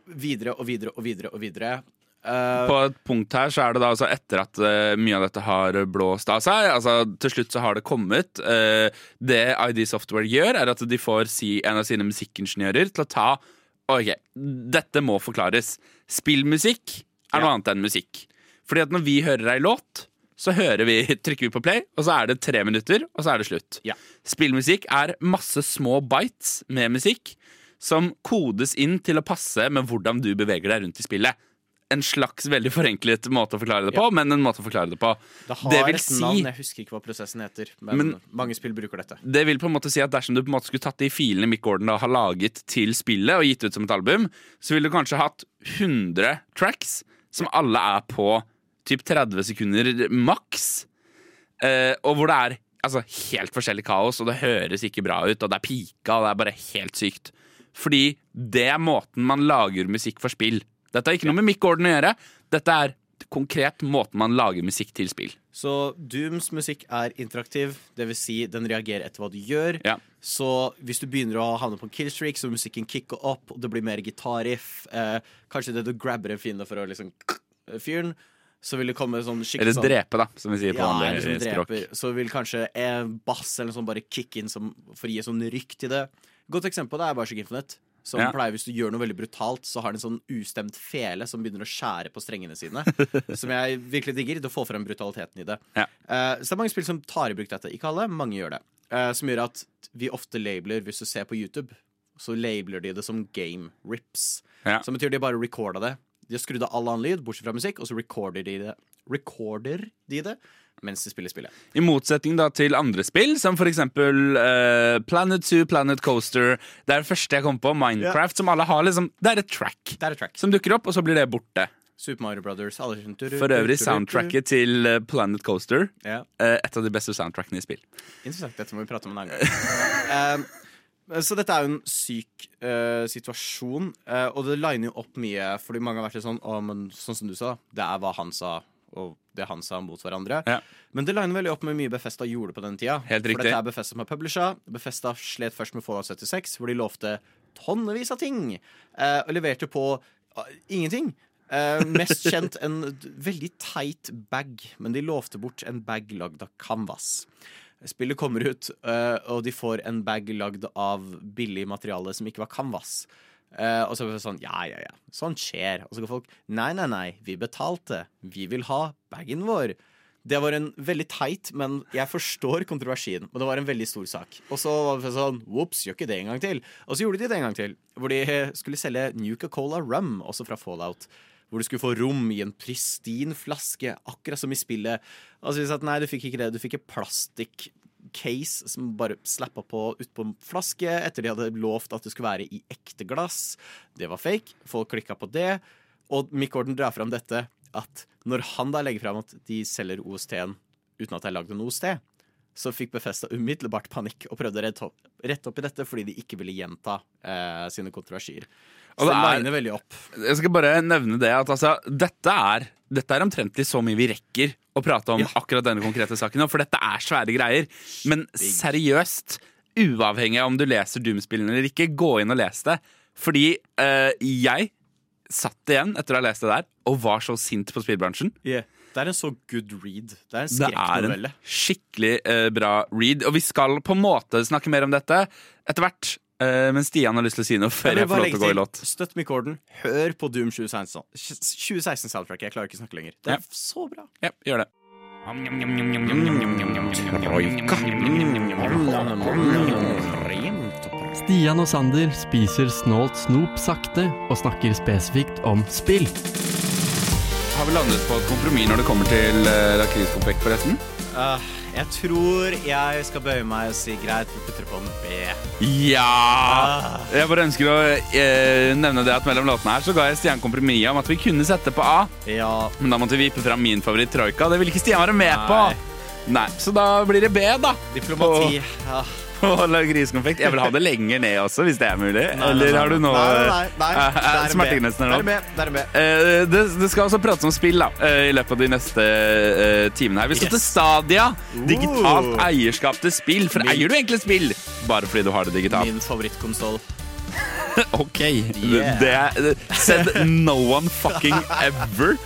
videre og videre og videre og videre. Eh, På et punkt her så er det da altså etter at uh, mye av dette har blåst av seg altså Til slutt så har det kommet Uh, Det ID Software gjør, er at de får si, en av sine musikkingeniører til å ta Ok, dette må forklares. Spillmusikk er noe annet enn musikk. Fordi at når vi hører ei låt, så hører vi, trykker vi på play, og så er det tre minutter, og så er det slutt. Ja. Spillmusikk er masse små bites med musikk som kodes inn til å passe med hvordan du beveger deg rundt i spillet. En slags veldig forenklet måte å forklare det på, men en måte å forklare det på. det har det et si- navn, jeg husker ikke hva prosessen heter, men, Men- mange spill bruker dette. Det vil på en måte si at Dersom du på en måte skulle tatt de filene Mick Gordon da har laget til spillet og gitt ut som et album, så ville du kanskje hatt 100 tracks som alle er på typ 30 sekunder maks. Eh, og hvor det er altså, helt forskjellig kaos, og det høres ikke bra ut, og det er pika, og det er bare helt sykt. Fordi det er måten man lager musikk for spill. Dette har ikke noe med Mick Gordon å gjøre. Dette er konkret måten man lager musikk til spill. Så Dooms musikk er interaktiv, dvs. Si den reagerer etter hva du gjør. Ja. Så hvis du begynner å havne på en killstreak, så vil musikken kicke opp, og det blir mer gitarriff. Eh, kanskje det du grabber en fiende for å liksom fyren, så vil det komme sånn skikkelig Eller sånn drepe, da, som vi sier på Ja, vanlig språk. Så vil kanskje en bass eller sånt bare kicke inn som, for å gi sånn rykk til det. Godt eksempel det er Bioshock Infinite. Som Ja. pleier Hvis du gjør noe veldig brutalt, så har den en sånn ustemt fele som begynner å skjære på strengene sine. som jeg virkelig digger. Det får frem brutaliteten i det. Ja. Uh, så det er mange spill som tar i bruk dette. Ikke alle, mange gjør det. Uh, som gjør at vi ofte labeler, hvis du ser på YouTube, så labeler de det som game rips. Ja. Som betyr de bare recorda det. De har skrudd av all annen lyd, bortsett fra musikk, og så recorder de det Recorder de det mens de spiller spillet. I motsetning da til andre spill, som for eksempel eh, Planet 2, Planet Coaster. Det er det første jeg kom på. Minecraft, som alle har liksom Det er et track Det er et track. som dukker opp, og så blir det borte. Super Mario Brothers. Alle For øvrig soundtracket til eh, Planet Coaster. Ja, eh, et av de beste soundtrackene i spill. Interessant. Dette må vi prate om en annen gang. Så dette er jo en syk uh, situasjon, uh, og det liner jo opp mye, fordi mange har vært litt sånn oh, men sånn som du sa, det er hva han sa, og det han sa mot hverandre. Ja. Men det liner veldig opp med mye Befesta gjorde på den tida. Helt riktig. For dette er Befesta som har publisha. Befesta slet først med Fallout 76, hvor de lovte tonnevis av ting, eh, og leverte på uh, ingenting. Eh, mest kjent en veldig teit bag, men de lovte bort en bag lagd av canvas. Spillet kommer ut, eh, og de får en bag lagd av billig materiale som ikke var canvas. Eh, og så er det sånn, ja, ja, ja, sånt skjer. Og så går folk, nei, nei, nei, vi betalte. Vi vil ha bagen vår. Det var en veldig teit, men jeg forstår kontroversien. Men det var en veldig stor sak. Og så var det sånn, whoops, gjør ikke det en gang til. Og så gjorde de det en gang til, hvor de skulle selge Nuka-Cola Rum, også fra Fallout. Hvor du skulle få rom i en pristin flaske, akkurat som i spillet. Og så vi sa at nei, du fikk ikke det. Du fikk et plastikk-case som bare slappa på utpå en flaske etter de hadde lovt at det skulle være i ekte glass. Det var fake. Folk klikka på det. Og Mick Gordon drar fram dette at når han da legger fram at de selger OST-en uten at det er lagd en OST, så fikk Befesta umiddelbart panikk og prøvde å rette opp, rette opp i dette fordi de ikke ville gjenta eh, sine kontroversier. Så Og det, er- liner veldig opp. Jeg skal bare nevne det at altså, dette er dette er omtrentlig så mye vi rekker å prate om Ja. akkurat denne konkrete saken for dette er svære greier. Men seriøst, uavhengig av om du leser Doom-spillene eller ikke, gå inn og les det. Fordi eh, jeg satt igjen etter å ha lest det der og var så sint på spillbransjen. Det er en så good read. Det er en Det er en skikkelig uh, bra read. Og vi skal på en måte snakke mer om dette etter hvert. Uh, men Stian har lyst til å si noe før vil jeg får lov til å gå i låt. Støtt Mick Hør på Doom 2016. 2016 soundtrack. Jeg klarer ikke å snakke lenger. Det er Ja. så bra. Ja, gjør det. Stian og Sander spiser snålt snop sakte og snakker spesifikt om spill. Har vi landet på et kompromiss når det kommer til uh, lakriskonfekt, forresten? Uh, jeg tror jeg skal bøye meg og si greit, vi putter på en B. Ja! Jeg bare ønsker å uh, nevne det at mellom låtene her så ga jeg Stian kompromiss om at vi kunne sette på A. Ja. Men da måtte vi vippe fram min favoritt Troika. Det ville ikke Stian være med Nei. på. Nei, Så da blir det B, da. Diplomati. Ja. Lakriskonfekt. Jeg vil ha det lenger ned også, hvis det er mulig. Nei, Eller har du nå Nei, nei, nei. eh, eh, Det Det? Det. Eh, det, det skal også prates om spill da eh, i løpet av de neste uh, timene. her Vi skal til Stadia. Digitalt eierskap til spill. For Min- eier du egentlig spill bare fordi du har det digitalt? Min favorittkonsoll. OK. Yeah. Det er Said no one fucking ever.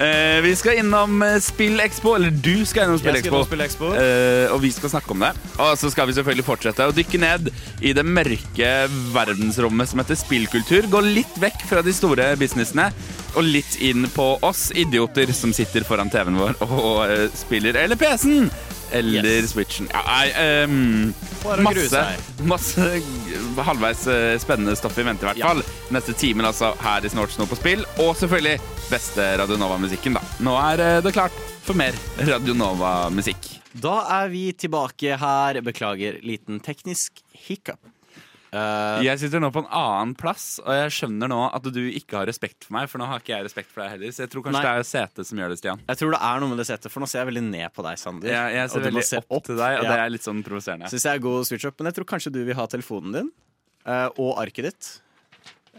Eh, vi skal innom eh, SpillExpo, eller du skal innom SpillExpo. Spill. Eh, og vi skal snakke om det. Og så skal vi selvfølgelig fortsette å dykke ned i det mørke verdensrommet som heter spillkultur. Gå litt vekk fra de store businessene og litt inn på oss idioter som sitter foran TV-en vår og eh, spiller. Eller PC-en! Eller Yes. Switchen. Ja, nei, grue masse, masse halvveis eh, spennende stoff i vente, i hvert Ja. fall. Neste timen altså her i Snort nå på spill. Og selvfølgelig beste Radionova-musikken, da. Nå er eh, det klart for mer Radionova-musikk. Da er vi tilbake her. Beklager, liten teknisk hiccup. Eh, Jeg sitter nå på en annen plass, og jeg skjønner nå at du ikke har respekt for meg, for nå har ikke jeg respekt for deg heller. Så jeg tror kanskje Nei. det er setet som gjør det, Stian. jeg tror det er noe med det setet, for nå ser jeg veldig ned på deg, Sander. Jeg, jeg ser veldig se opp, til deg, og Ja. det er litt sånn provoserende. Syns jeg er god switch up, men jeg tror kanskje du vil ha telefonen din uh, og arket ditt.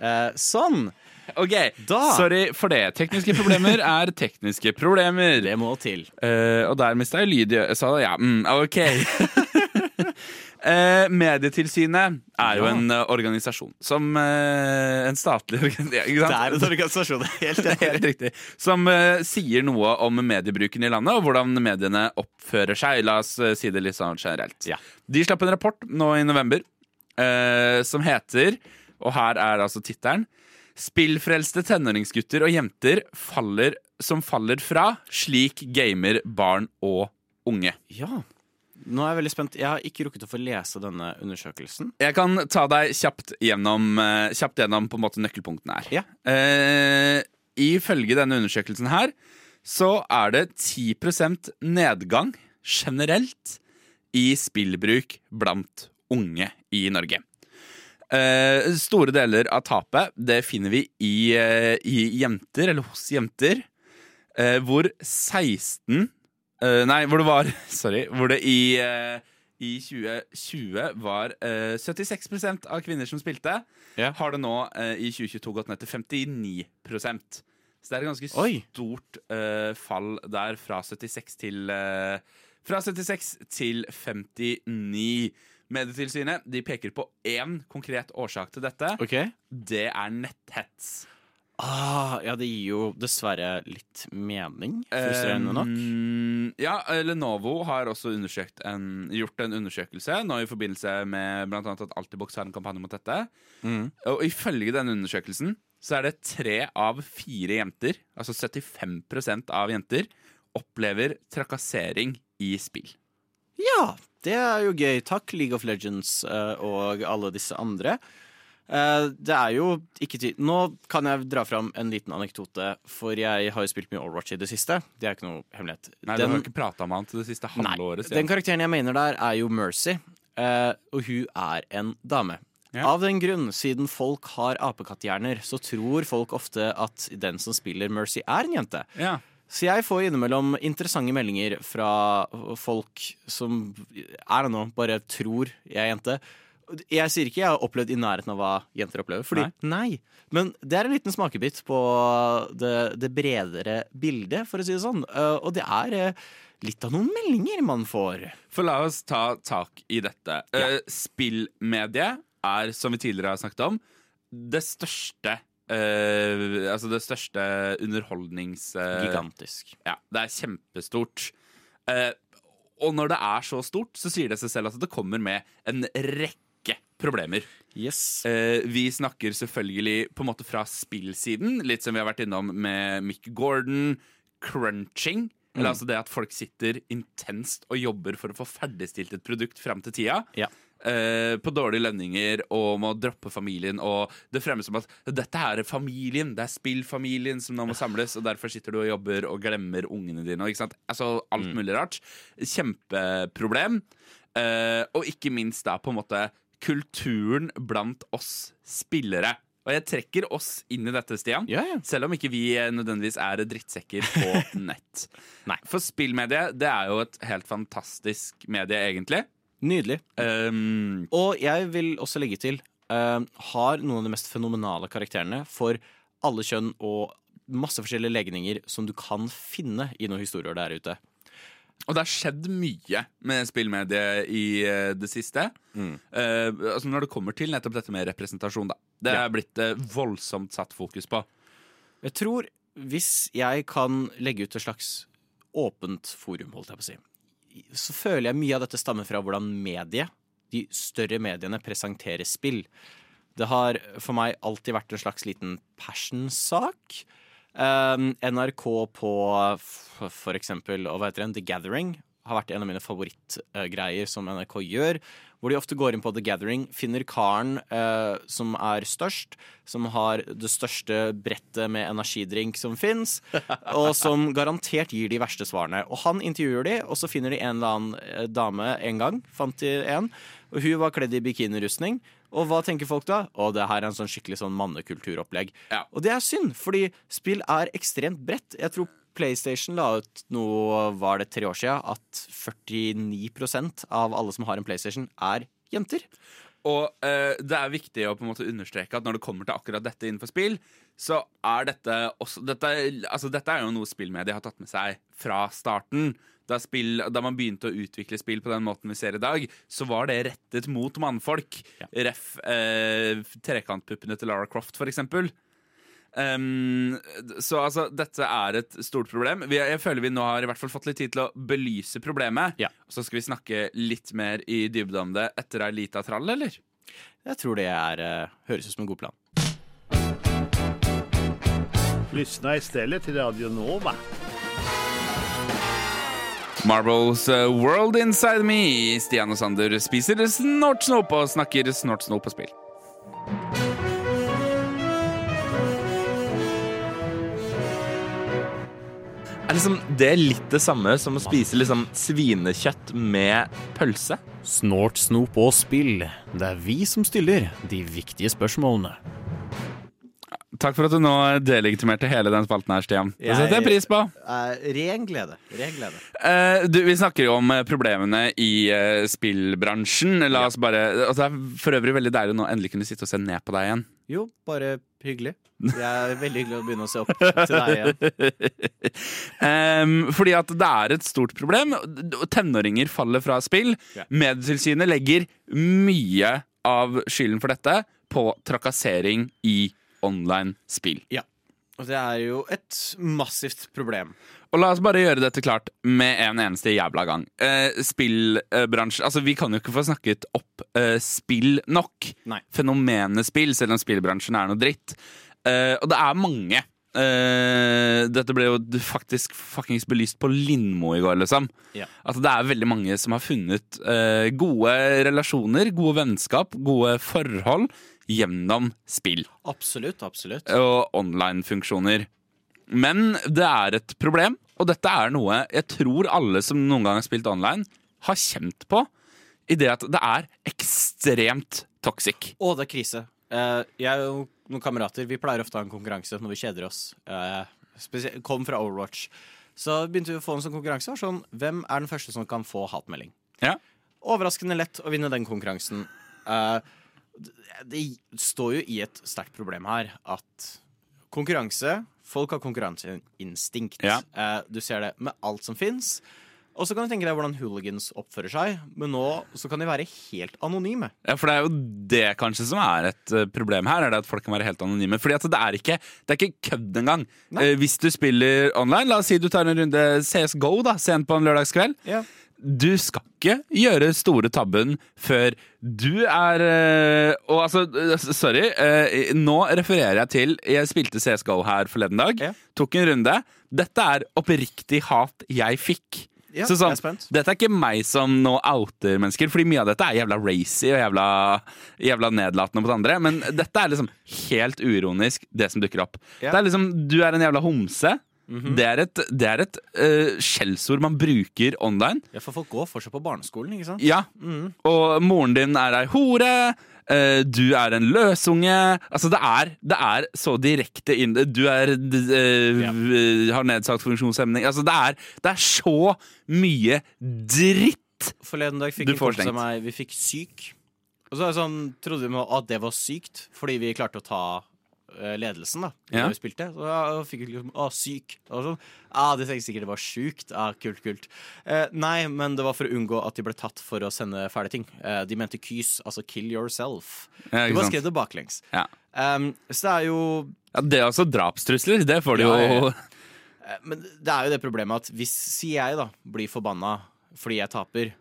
Uh, sånn. OK, Da- sorry for det. Tekniske problemer er tekniske problemer. Det må til. Og der mista jeg lyd i øret. sa det, ja, mm, OK. Eh, Medietilsynet er jo en eh, organisasjon som eh, En statlig organisasjon. Det er en organisasjon. Helt er helt riktig. Som eh, sier noe om mediebruken i landet, og hvordan mediene oppfører seg. La oss eh, si det litt sånn generelt. Ja. De slapp en rapport nå i november eh, som heter, og her er altså tittelen Spillfrelste tenåringsgutter og jenter faller, som faller fra, slik gamer barn og unge. Ja. Nå er jeg veldig spent. Jeg har ikke rukket å få lese denne undersøkelsen. Jeg kan ta deg kjapt gjennom, eh, kjapt gjennom på en måte nøkkelpunktene her. Ja. Eh, ifølge denne undersøkelsen her så er det 10% nedgang generelt i spillbruk blant unge i Norge. Eh, store deler av tapet det finner vi i, eh, i jenter, eller hos jenter, eh, hvor 16 eh, Nei, hvor det var Sorry. Hvor det i, uh, i 2020 var uh, 76% av kvinner som spilte. yeah. Har det nå eh, i 2022 gått ned til 59 Så det er et ganske Oi. stort eh, fall der fra 76 til eh, Fra 76 til 59. Medietilsynet de peker på én konkret årsak til dette. Okay. Det er netthets. Ah, Ja, det gir jo dessverre litt mening, frustrerende nok. Um, ja, Lenovo har også en, gjort en undersøkelse nå i forbindelse med annet at Altibox har en kampanje mot dette. Mm. Og ifølge denne undersøkelsen så er det tre av fire jenter, altså 75% av jenter, opplever trakassering i spill. Ja, det er jo gøy. Takk, League of Legends eh, og alle disse andre. Eh, det er jo ikke tid Nå kan jeg dra fram en liten anekdote, for jeg har jo spilt mye Overwatch i det siste. Det er ikke noe hemmelighet. Nei, Du har ikke prata om til det siste Nei, halve året. den karakteren jeg mener der, er jo Mercy. eh, og hun er en dame. Ja. Av den grunn, siden folk har apekatthjerner, så tror folk ofte at den som spiller Mercy, er en jente. Ja. Så jeg får innimellom interessante meldinger fra folk som er det nå, bare tror jeg er jente. Jeg sier ikke jeg har opplevd i nærheten av hva jenter opplever, fordi nei. Men det er en liten smakebit på det, det bredere bildet, for å si det sånn. Eh, og det er eh, litt av noen meldinger man får. For la oss ta tak i dette. Ja. spillmediet er, som vi tidligere har snakket om, det største Uh, Altså det største underholdnings... Uh, Gigantisk. Ja, det er kjempestort. Uh, og når det er så stort, så sier det seg selv at det kommer med en rekke problemer. Yes. Eh, vi snakker selvfølgelig på en måte fra spillsiden, litt som vi har vært innom med Mick Gordon. Crunching. Eller altså det at folk sitter intenst og jobber for å få ferdigstilt et produkt fram til tida. Ja. Eh, på dårlige lønninger og må droppe familien. Og det fremmes som at dette her er familien, det er spillfamilien som nå må samles, og derfor sitter du og jobber og glemmer ungene dine. Ikke sant? Altså alt mulig rart. Kjempeproblem. Eh, og ikke minst da på en måte kulturen blant oss spillere. Og jeg trekker oss inn i dette, Stian. Ja, ja. Selv om ikke vi nødvendigvis er drittsekker på nett. Nei. For spillmediet det er jo et helt fantastisk medie, egentlig. Nydelig. Um, Og jeg vil også legge til um, har noen av de mest fenomenale karakterene for alle kjønn og masse forskjellige legninger som du kan finne i noen historier der ute. Og det har skjedd mye med spillmediet i eh, det siste. Eh, altså Når det kommer til nettopp dette med representasjon, da. Det Ja. er blitt uh, voldsomt satt fokus på. Jeg tror, hvis jeg kan legge ut et slags åpent forum, holdt jeg på å si, så føler jeg mye av dette stammer fra hvordan mediet, de større mediene, presenterer spill. Det har for meg alltid vært en slags liten passion-sak. Um, NRK på for eksempel, hva heter den, The Gathering, har vært en av mine favorittgreier som NRK gjør. Hvor de ofte går inn på The Gathering, finner karen eh, som er størst, som har det største brettet med energidrink som fins, og som garantert gir de verste svarene. Og han intervjuer de, og så finner de en eller annen eh, dame en gang. Fant de en. Og hun var kledd i bikinirustning. Og hva tenker folk da? Å, det her er en sånn skikkelig sånn mannekulturopplegg. Ja. Og det er synd, fordi spill er ekstremt bredt. Jeg tror PlayStation la ut noe, var det tre år siden, at 49% av alle som har en PlayStation, er jenter. Og eh, det er viktig å på en måte understreke at når det kommer til akkurat dette innenfor spill, så er dette også Dette, altså dette er jo noe spillmediet har tatt med seg fra starten. Da, spill, da man begynte å utvikle spill på den måten vi ser i dag, så var det rettet mot mannfolk. Ref. Eh, trekantpuppene til Lara Croft, for eksempel. Um, så altså, dette er et stort problem. Vi, jeg føler vi nå har i hvert fall fått litt tid til å belyse problemet. Ja. Så skal vi snakke litt mer i dybde om det etter ei lita trall, eller? Jeg tror det er, eh, høres ut som en god plan. Lyssna istället till Radio Nova. Marbles uh, World Inside Me. Stian og Sander spiser snortsnop og snakker snortsnop på spill. Er liksom det litt det samme som å spise liksom svinekjøtt med pølse? Snort, snop og spill. Det er vi som stiller de viktige spørsmålene. Takk for at du nå delegitimerte hele den spalten her, Stian. Det setter jeg pris på. Uh, ren glede. Ren glede. Uh, du, vi snakker jo om eh, problemene i uh, spillbransjen. La oss bare altså, Det er for øvrig veldig deilig nå endelig kunne sitte og se ned på deg igjen. Jo, bare hyggelig. Det er veldig hyggelig å begynne å se opp til deg igjen. um, fordi at det er et stort problem. Tenåringer faller fra spill. Ja. Medietilsynet legger mye av skylden for dette på trakassering i online spill. Ja. Og det er jo et massivt problem. Og la oss bare gjøre dette klart med en eneste jævla gang. Eh, spillbransjen Altså, vi kan jo ikke få snakket opp eh, spill nok. Nei. Fenomenet spill, selv om spillbransjen er noe dritt. Eh, og det er mange. Eh, dette ble jo faktisk fuckings belyst på Lindmo i går, liksom. Ja. At det er veldig mange som har funnet eh, gode relasjoner, gode vennskap, gode forhold gjennom spill Absolutt, absolutt. og online-funksjoner. Men det er et problem, og dette er noe jeg tror alle som noen gang har spilt online, har kjent på. I det at det er ekstremt toxic. Å, det er krise. Eh, jeg og noen kamerater vi pleier ofte å ha en konkurranse når vi kjeder oss. Eh, kom fra Overwatch. Så begynte vi å få en sånn konkurranse. Sånn, hvem er den første som kan få hatmelding? Ja. Overraskende lett å vinne den konkurransen. Eh, det, står jo i et sterkt problem her at konkurranse Folk har konkurranseinstinkt. Ja. Eh, du ser det med alt som fins. Og så kan du tenke deg hvordan hooligans oppfører seg, men nå så kan de være helt anonyme. Ja, For det er jo det kanskje som er et eh, problem her, er det at folk kan være helt anonyme. Fordi at det er ikke, det er ikke kødd engang. Nei. Eh, hvis du spiller online, la oss si du tar en runde CSGO da, sent på en lørdagskveld. Ja. Du skal ikke gjøre store tabben før du er eh, Og altså, eh, sorry, eh, nå refererer jeg til Jeg spilte CSGO her forleden dag. Ja. Tok en runde. Dette er oppriktig hat jeg fikk. Ja, Så sånn, er dette er ikke meg som nå outer mennesker, fordi mye av dette er jævla racy og jævla, jævla nedlatende det andre. Men dette er liksom helt uironisk, det som dukker opp. Ja. Det er liksom, Du er en jævla homse. Det er et, det er et uh, skjellsord man bruker online. Ja, for folk går fortsatt på barneskolen, ikke sant? Ja, og moren din er ei hore. Uh, du er en løsunge. Altså, det er, det er så direkte inn Du er uh, ja. har nedsatt funksjonshemning. Altså, det er, det er så mye dritt. Forleden dag fikk Du får stengt. meg Vi fikk syk. Og så er det sånn, trodde vi at det var sykt, fordi vi klarte å ta ledelsen da Ja. da vi spilte. Så da fikk vi liksom Å, syk. Og sånn, ah, de tenkte sikkert det var sjukt. Ah, kult, kult. Eh, nei, men det var for å unngå at de ble tatt for å sende fæle ting. Eh, de mente kys, altså kill yourself. Ja, du ikke bare skrev det baklengs. Ja. Um, så det er jo Ja, det er altså drapstrusler. Det får de jo ja. Eh, Men det er jo det problemet at hvis sier jeg da blir forbanna fordi jeg taper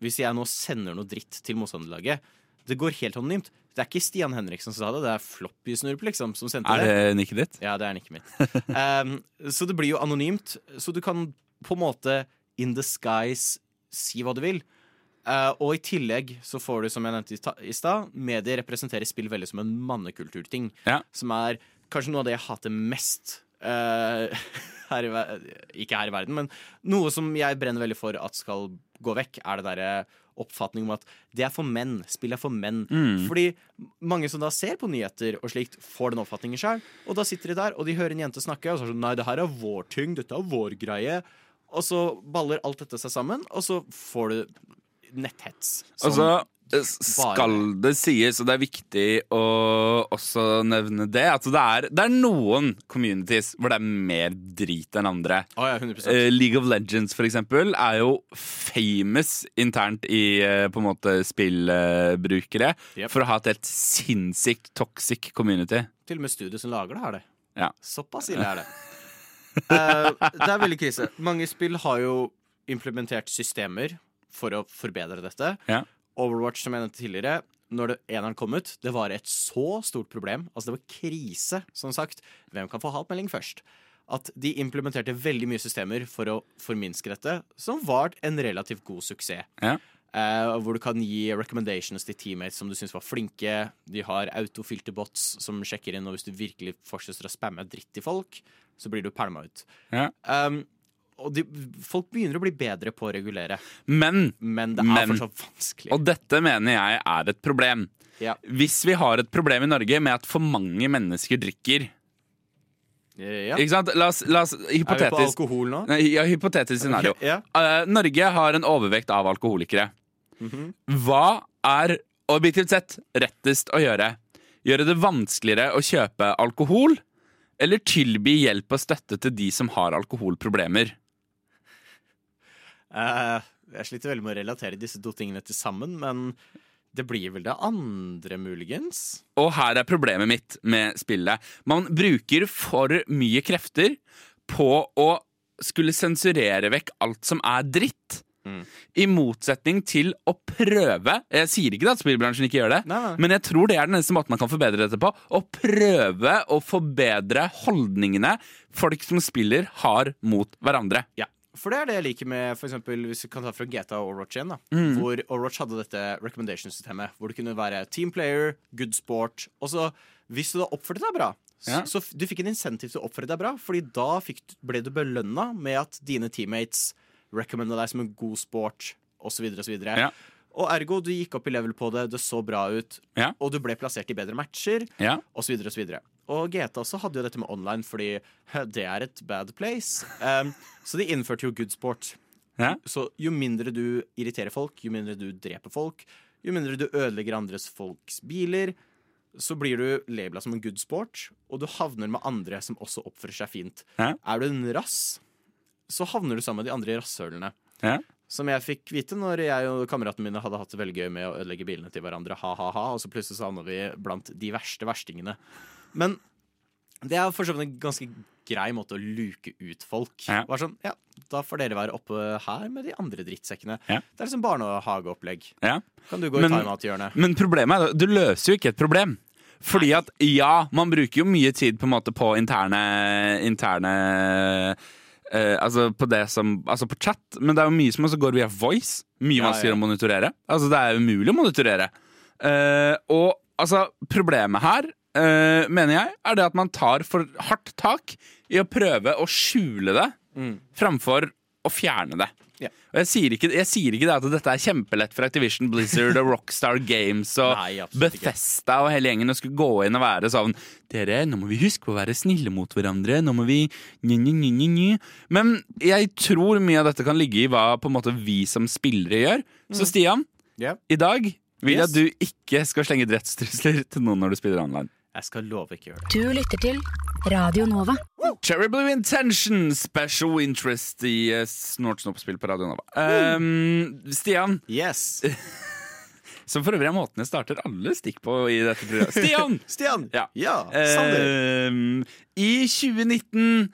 Hvis jeg nå sender noe dritt til motstanderlaget Det går helt anonymt. Det er ikke Stian Henriksen som sa det, det er Floppy-snurp liksom, som sendte det. Er det nikket ditt? Ja, det er nikket mitt. um, så det blir jo anonymt. Så du kan på en måte in the skies si hva du vil. Uh, og i tillegg så får du, som jeg nevnte i sta- stad, medier representerer spill veldig som en mannekulturting. Ja. Som er kanskje noe av det jeg hater mest Uh, her Ikke her i verden, men noe som jeg brenner veldig for at skal gå vekk, er det derre oppfatning om at det er for menn. Spill er for menn. Fordi mange som da ser på nyheter og slikt, får den oppfatningen sjøl. Og da sitter de der, og de hører en jente snakke, og så er det sånn Nei, det her er vår ting. Dette er vår greie. Og så baller alt dette seg sammen, og så får du netthets. som- Altså, skal det sies, og det er viktig å også nevne det, at det er, det er noen communities hvor det er mer drit enn andre. Oh, ja, 100 Eh, League of Legends, for eksempel, er jo famous internt i uh, på en måte spillbrukere Yep. for å ha et helt sinnssykt toxic community. Til og med studiet som lager det, har det. Ja. Såpass ille er det. uh, det er veldig krise. Mange spill har jo implementert systemer for å forbedre dette. Ja. Overwatch, som jeg nevnte tidligere, når det eneren kom ut, det var et så stort problem. Altså, det var krise, som sagt. Hvem kan få hatmelding først? At de implementerte veldig mye systemer for å forminske dette, som var en relativt god suksess. Ja. Eh, hvor du kan gi recommendations til teammates som du syns var flinke. De har autofilterbots som sjekker inn, og hvis du virkelig fortsetter å spamme dritt til folk, så blir du pælma ut. Ja. Um, og de, folk begynner å bli bedre på å regulere, Men, men det er Men- fortsatt vanskelig. og dette mener jeg er et problem. Ja. Hvis vi har et problem i Norge med at for mange mennesker drikker Ja. Ikke sant? La oss, la oss Er vi på alkohol nå? Nei, ja, Hypotetisk scenario. Okay, ja. uh, Norge har en overvekt av alkoholikere. Mhm. Hva er objektivt sett rettest å gjøre? Gjøre det vanskeligere å kjøpe alkohol? Eller tilby hjelp og støtte til de som har alkoholproblemer? Eh, jeg sliter veldig med å relatere disse to tingene til sammen, men det blir vel det andre, muligens? Og her er problemet mitt med spillet. Man bruker for mye krefter på å skulle sensurere vekk alt som er dritt. Mm. I motsetning til å prøve Jeg sier ikke at spillbransjen ikke gjør det, Nei, nei. men jeg tror det er den eneste måten man kan forbedre dette på. Å prøve å forbedre holdningene folk som spiller, har mot hverandre. Ja. For det er det jeg liker med for eksempel, hvis vi kan ta fra GTA og Overwatch igjen. da Mm. Hvor Overwatch hadde dette recommendation-systemet. Hvor det kunne være team player, good sport. Og så, hvis du da oppførte deg bra, Ja. så du fikk en insentiv til å oppføre deg bra. Fordi da fikk, du- ble du belønna med at dine teammates recommenda deg som en god sport, osv. osv. Ja. Og ergo, du gikk opp i level på det, det så bra ut, Ja. og du ble plassert i bedre matcher Ja. osv. Og, så videre. og GTA også hadde jo dette med online, fordi det er et bad place. Um, så de innførte jo good sport. Ja. Så jo mindre du irriterer folk, jo mindre du dreper folk, jo mindre du ødelegger andres folks biler, så blir du labela som en good sport, og du havner med andre som også oppfører seg fint. Ja. Er du en rass, så havner du sammen med de andre rasshølene. Ja. Som jeg fikk vite når jeg og kameratene mine hadde hatt det veldig gøy med å ødelegge bilene til hverandre. Ha-ha-ha, Og så plutselig havna vi blant de verste verstingene. Men det er for så vidt en ganske grei måte å luke ut folk. Ja. Var sånn, ja, Da får dere være oppe her med de andre drittsekkene. Ja. Det er liksom barnehageopplegg. Ja. Kan du gå Men- i timeout-hjørnet? Men problemet er at du løser jo ikke et problem. Fordi at ja, man bruker jo mye tid på en måte på interne Interne eh, Altså på det som Altså på chat, men det er jo mye som også går via voice. Mye Ja, vanskeligere ja. å monitorere. Altså det er umulig å monitorere. Eh, og altså, problemet her, eh, mener jeg, er det at man tar for hardt tak i å prøve å skjule det framfor å fjerne det. Ja. Og jeg sier, ikke, jeg sier ikke det at dette er kjempelett for Activision Blizzard og Rockstar Games og Nei. Bethesda og hele gjengen å skulle gå inn og være sånn Dere, nå må vi huske på å være snille mot hverandre. Nå må vi nj, nj, nj, nj. Men jeg tror mye av dette kan ligge i hva på en måte vi som spillere gjør. Så Stian, Ja. i dag vil jeg Yes. at du ikke skal slenge drettstrusler til noen når du spiller online. Jeg skal love ikke gjøre det. Du lytter til Radio Nova. Cherry Blue Intention, special interest i uh, snortsnoppspill på Radio Nova. Um, Stian, Yes. som for øvrig er måten jeg starter alle stikk på i dette programmet. Stian! Stian! Ja. ja. Um, I 2019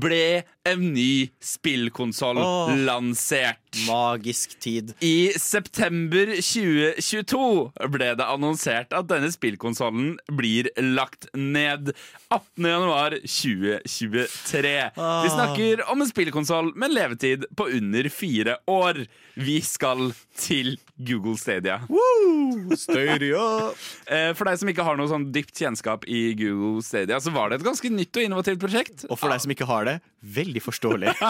ble en ny spillkonsoll oh, lansert. Magisk tid. I september 2022 ble det annonsert at denne spillkonsollen blir lagt ned 18. januar 2023. Ah. Vi snakker om en spillkonsoll med en levetid på under fire år. Vi skal til Google Stadia. Stadia. Eh, For deg som ikke har noe sånn dypt kjennskap i Google Stadia, så var det et ganske nytt og innovativt prosjekt. Og for deg som ikke har det, veldig forstorlig.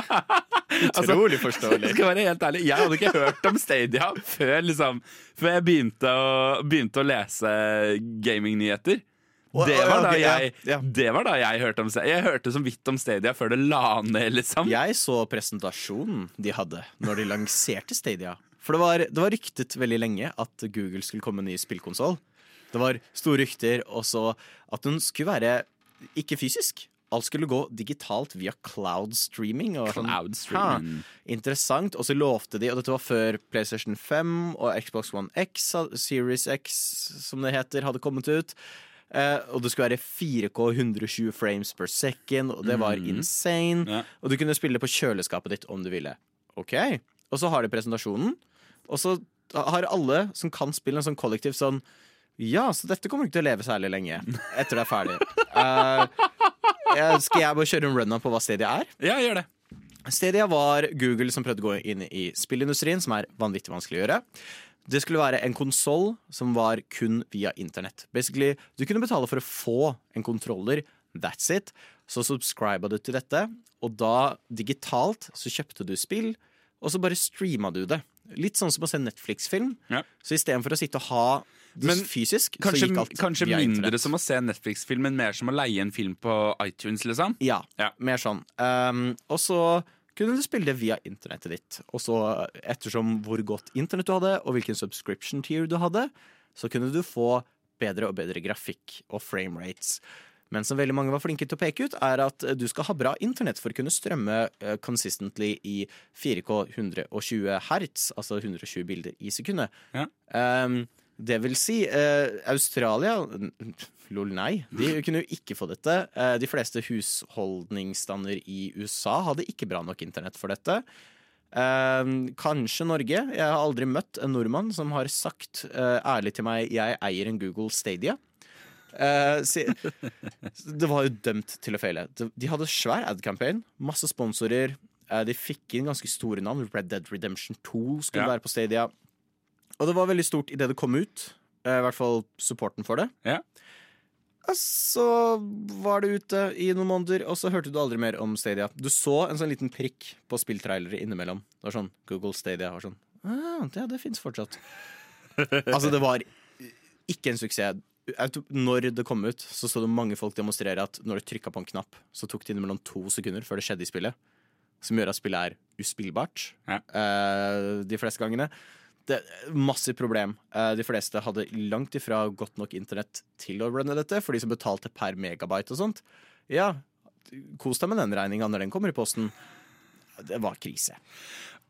Altså, Utrolig Jeg forståelig. skal være helt ærlig, jeg hadde ikke hørt om Stadia før, liksom, før jeg begynte å, begynte å lese gamingnyheter. Det var, da jeg, det var da jeg hørte om Stadia. Jeg hørte så vidt om Stadia før det la ned, liksom. Jeg så presentasjonen de hadde når de lanserte Stadia. For det var, det var ryktet veldig lenge at Google skulle komme med en ny spillkonsoll. Det var store rykter også at den skulle være ikke fysisk. Alt skulle gå digitalt via cloud streaming. Og sånn, Cloud streaming. «Ha, interessant. Og så lovte de, og dette var før PlayStation 5 og Xbox One X, Series X som det heter, hadde kommet ut. Eh, og det skulle være 4K 120 frames per second, og det var insane. Ja. Og du kunne spille på kjøleskapet ditt om du ville. Ok, Og så har de presentasjonen, og så har alle som kan spille en sånn kollektiv sånn Ja, så dette kommer ikke til å leve særlig lenge etter det er ferdig. Uh, skal jeg bare kjøre en run-up på hva Stadia er? Ja, gjør det. Stadia var Google som prøvde å gå inn i spillindustrien, som er vanvittig vanskelig å gjøre. Det skulle være en konsoll som var kun via internett. Basically, Du kunne betale for å få en kontroller. That's it. Så subscriba du til dette, og da digitalt så kjøpte du spill, og så bare streama du det. Litt sånn som å se Netflix-film. Ja. Så istedenfor å sitte og ha det Men fysisk, Kanskje, så gikk alt kanskje via mindre internet. som å se Netflix-film, men mer som å leie en film på iTunes, liksom. Ja, Ja. mer sånn. Um, og så kunne du spille det via internettet ditt. Og så ettersom hvor godt internett du hadde, og hvilken subscription tier du hadde, så kunne du få bedre og bedre grafikk og frame rates. Men som veldig mange var flinke til å peke ut, er at du skal ha bra internett for å kunne strømme eh, consistently i 4K 120 hertz, altså 120 bilder i sekundet. Ja. Um, det vil si, eh, Australia Lol, nei. De kunne jo ikke få dette. Eh, de fleste husholdningsstander i USA hadde ikke bra nok internett for dette. Eh, kanskje Norge. Jeg har aldri møtt en nordmann som har sagt eh, ærlig til meg 'jeg eier en Google Stadia'. Eh, si, det var jo dømt til å feile. De- De hadde svær ad-campaign, masse sponsorer. Eh, de fikk inn ganske store navn. Red Dead Redemption 2 skulle Ja. være på Stadia. Og det var veldig stort idet det kom ut. Eh, I hvert fall supporten for det. Ja. Og Så var det ute i noen måneder, og så hørte du aldri mer om Stadia. Du så en sånn liten prikk på spilltrailere innimellom. Det var sånn Google Stadia var sånn ah, Ja, det fins fortsatt. altså, det var ikke en suksess. Når det kom ut, så så du mange folk demonstrere at når du trykka på en knapp, så tok det innimellom to sekunder før det skjedde i spillet. Som gjør at spillet er uspillbart Ja. uh, de fleste gangene. Det Massivt problem. Eh, de fleste hadde langt ifra godt nok internett til å runne dette, for de som betalte per megabyte og sånt. Ja, kos deg med den regninga når den kommer i posten. Det var krise.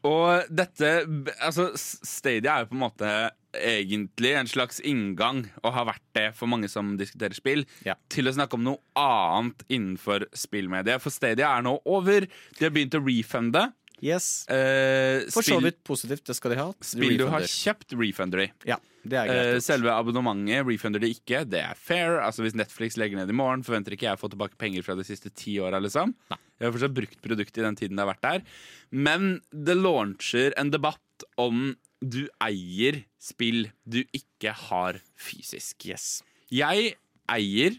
Og dette Altså, Stadia er jo på en måte egentlig en slags inngang, og har vært det for mange som diskuterer spill, Ja. til å snakke om noe annet innenfor spillmediet. For Stadia er nå over. De har begynt å refunde. Yes. Uh, For så vidt positivt, det skal de ha. spill du har kjøpt, refunder de. Ja, er. Eh, selve abonnementet refunder de ikke. Det er fair. Altså Hvis Netflix legger ned i morgen, forventer ikke jeg å få tilbake penger fra de siste ti åra. Liksom. Jeg har fortsatt brukt produktet i den tiden det har vært der. Men det launcher en debatt om du eier spill du ikke har fysisk. Yes. Jeg eier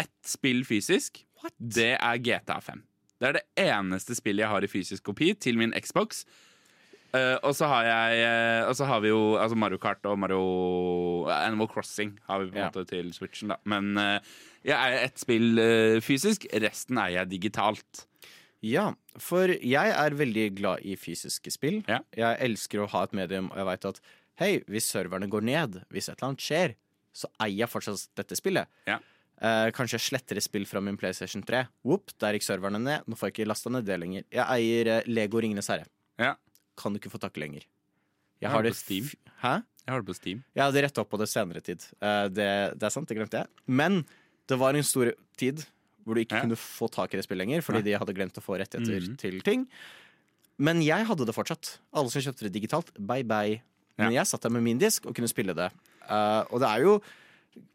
ett spill fysisk. Det er GTA 5. Det er det eneste spillet jeg har i fysisk kopi til min Xbox. Uh, og så har jeg uh, Og så har vi jo altså Mario Kart og Mario Animal Crossing har vi på en Ja. måte til Switchen, da. Men uh, jeg eier ett spill fysisk, resten eier jeg digitalt. Ja, for jeg er veldig glad i fysiske spill. Ja. Jeg elsker å ha et medium, og jeg veit at hei, hvis serverne går ned, hvis et eller annet skjer, så eier jeg fortsatt dette spillet. Ja. Eh, kanskje jeg sletter et spill fra min PlayStation 3. Whoop, der gikk serverne ned. Nå får jeg ikke lasta ned det lenger. Jeg eier uh, Lego Ringenes herre. Ja. Kan du ikke få tak lenger. Jeg har det på Steam. Hæ? Jeg har det på Steam. Jeg hadde retta opp på det senere tid. Uh, det, det er sant, det glemte jeg. Men det var en stor tid hvor du ikke Ja. kunne få tak i det spillet lenger, fordi Nei. de hadde glemt å få rettigheter Mhm. til ting. Men jeg hadde det fortsatt. Alle som kjøpte det digitalt, bye bye. Men jeg satt der med min disk og kunne spille det. Og det er jo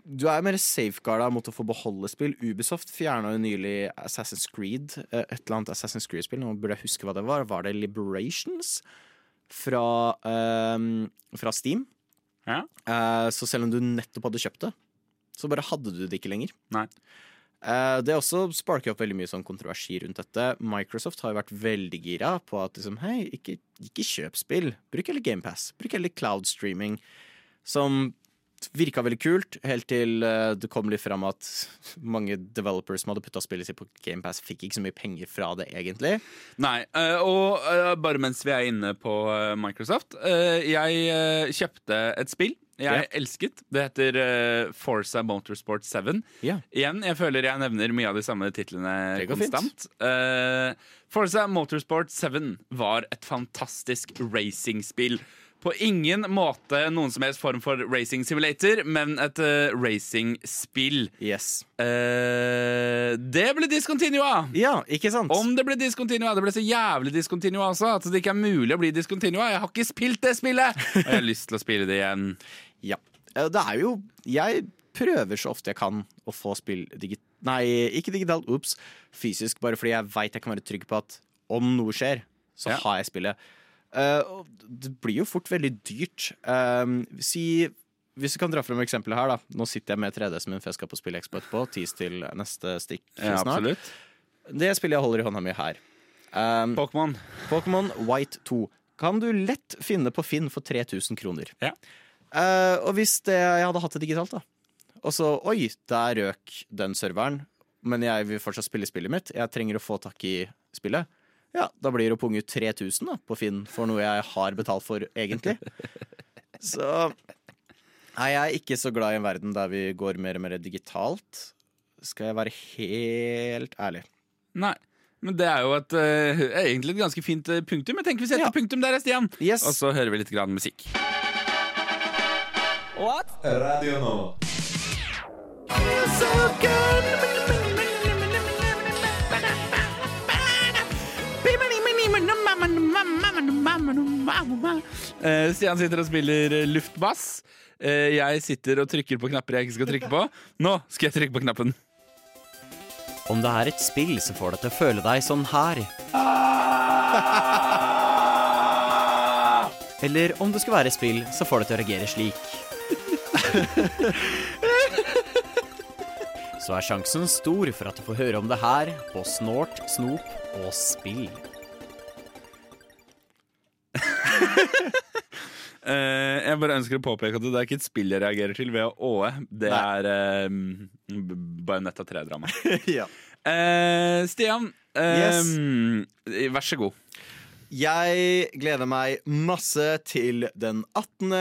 Du er mer safeguarda mot å få beholde spill. Ubisoft fjerna jo nylig Assassin's Creed. eh, et eller annet Assassin's Creed-spill. Nå burde jeg huske hva det var. Var det Liberations? Fra, um, fra Steam. Ja. Uh, så selv om du nettopp hadde kjøpt det, så bare hadde du det ikke lenger. Nei. Uh, det også sparker opp veldig mye sånn kontroversi rundt dette. Microsoft har jo vært veldig gira på at liksom, hei, ikke, ikke kjøp spill. Bruk heller GamePass. Bruk heller cloud streaming. Som virka veldig kult, helt til eh, det kom litt fram at mange developers som hadde putta spillet sitt på GamePass, fikk ikke så mye penger fra det, egentlig. Nei, eh, og eh, bare mens vi er inne på Microsoft Jeg kjøpte et spill jeg yeah. elsket. Det heter uh, Forza Motorsport 7. Yeah. Igjen, jeg føler jeg nevner mye av de samme titlene konstant. Uh, Forza Motorsport 7 var et fantastisk racingspill. På ingen måte noen som helst form for racing simulator, men et uh, racingspill. Yes. Uh, det ble discontinua! Ja, ikke sant? Om det ble discontinua. Det ble så jævlig discontinua også at det ikke er mulig å bli discontinua. Jeg har ikke spilt det spillet! Og jeg har lyst til å spille det igjen. Ja. Eh, Det er jo Jeg prøver så ofte jeg kan å få spill digit... Nei, ikke digitalt, ops. Fysisk, bare fordi jeg veit jeg kan være trygg på at om noe skjer, så Ja. har jeg spillet. Og det blir jo fort veldig dyrt. Uh, si Hvis vi kan dra frem eksempelet her, da. Nå sitter jeg med 3DS min, for jeg skal på Spillekspo etterpå. Tis til neste stikk Ja, snart. absolutt. Det spillet jeg holder i hånda mi her. Um, Pokémon. Pokémon White 2 kan du lett finne på Finn for 3000 kroner. Ja. Uh, og hvis det, jeg hadde hatt det digitalt, da Og så oi, der røk den serveren, men jeg vil fortsatt spille spillet mitt. Jeg trenger å få tak i spillet. Ja, da blir det å punge ut 3000 da, på Finn for noe jeg har betalt for, egentlig. så Nei, jeg er ikke så glad i en verden der vi går mer og mer digitalt. Skal jeg være helt ærlig. Nei. Men det er jo et, uh, egentlig et ganske fint eh, punktum. Jeg tenker vi setter Ja. punktum der, Stian. Yes. Og så hører vi litt grann musikk. What? Radio Nova. Eh, Stian sitter og spiller luftbass. Eh, jeg sitter og trykker på knapper jeg ikke skal trykke på. Nå skal jeg trykke på knappen. Om det er et spill som får deg til å føle deg sånn her. Eller om det skal være et spill som får deg til å reagere slik. Så er sjansen stor for at du får høre om det her på Snort, Snop og Spill. Eh, jeg bare ønsker å påpeke at det er ikke et spill jeg reagerer til ved å åe. Det Nei. er uh, Bajonetta 3-drama. ja. uh, Stian, uh, Yes. vær så god. Jeg gleder meg masse til den 18.,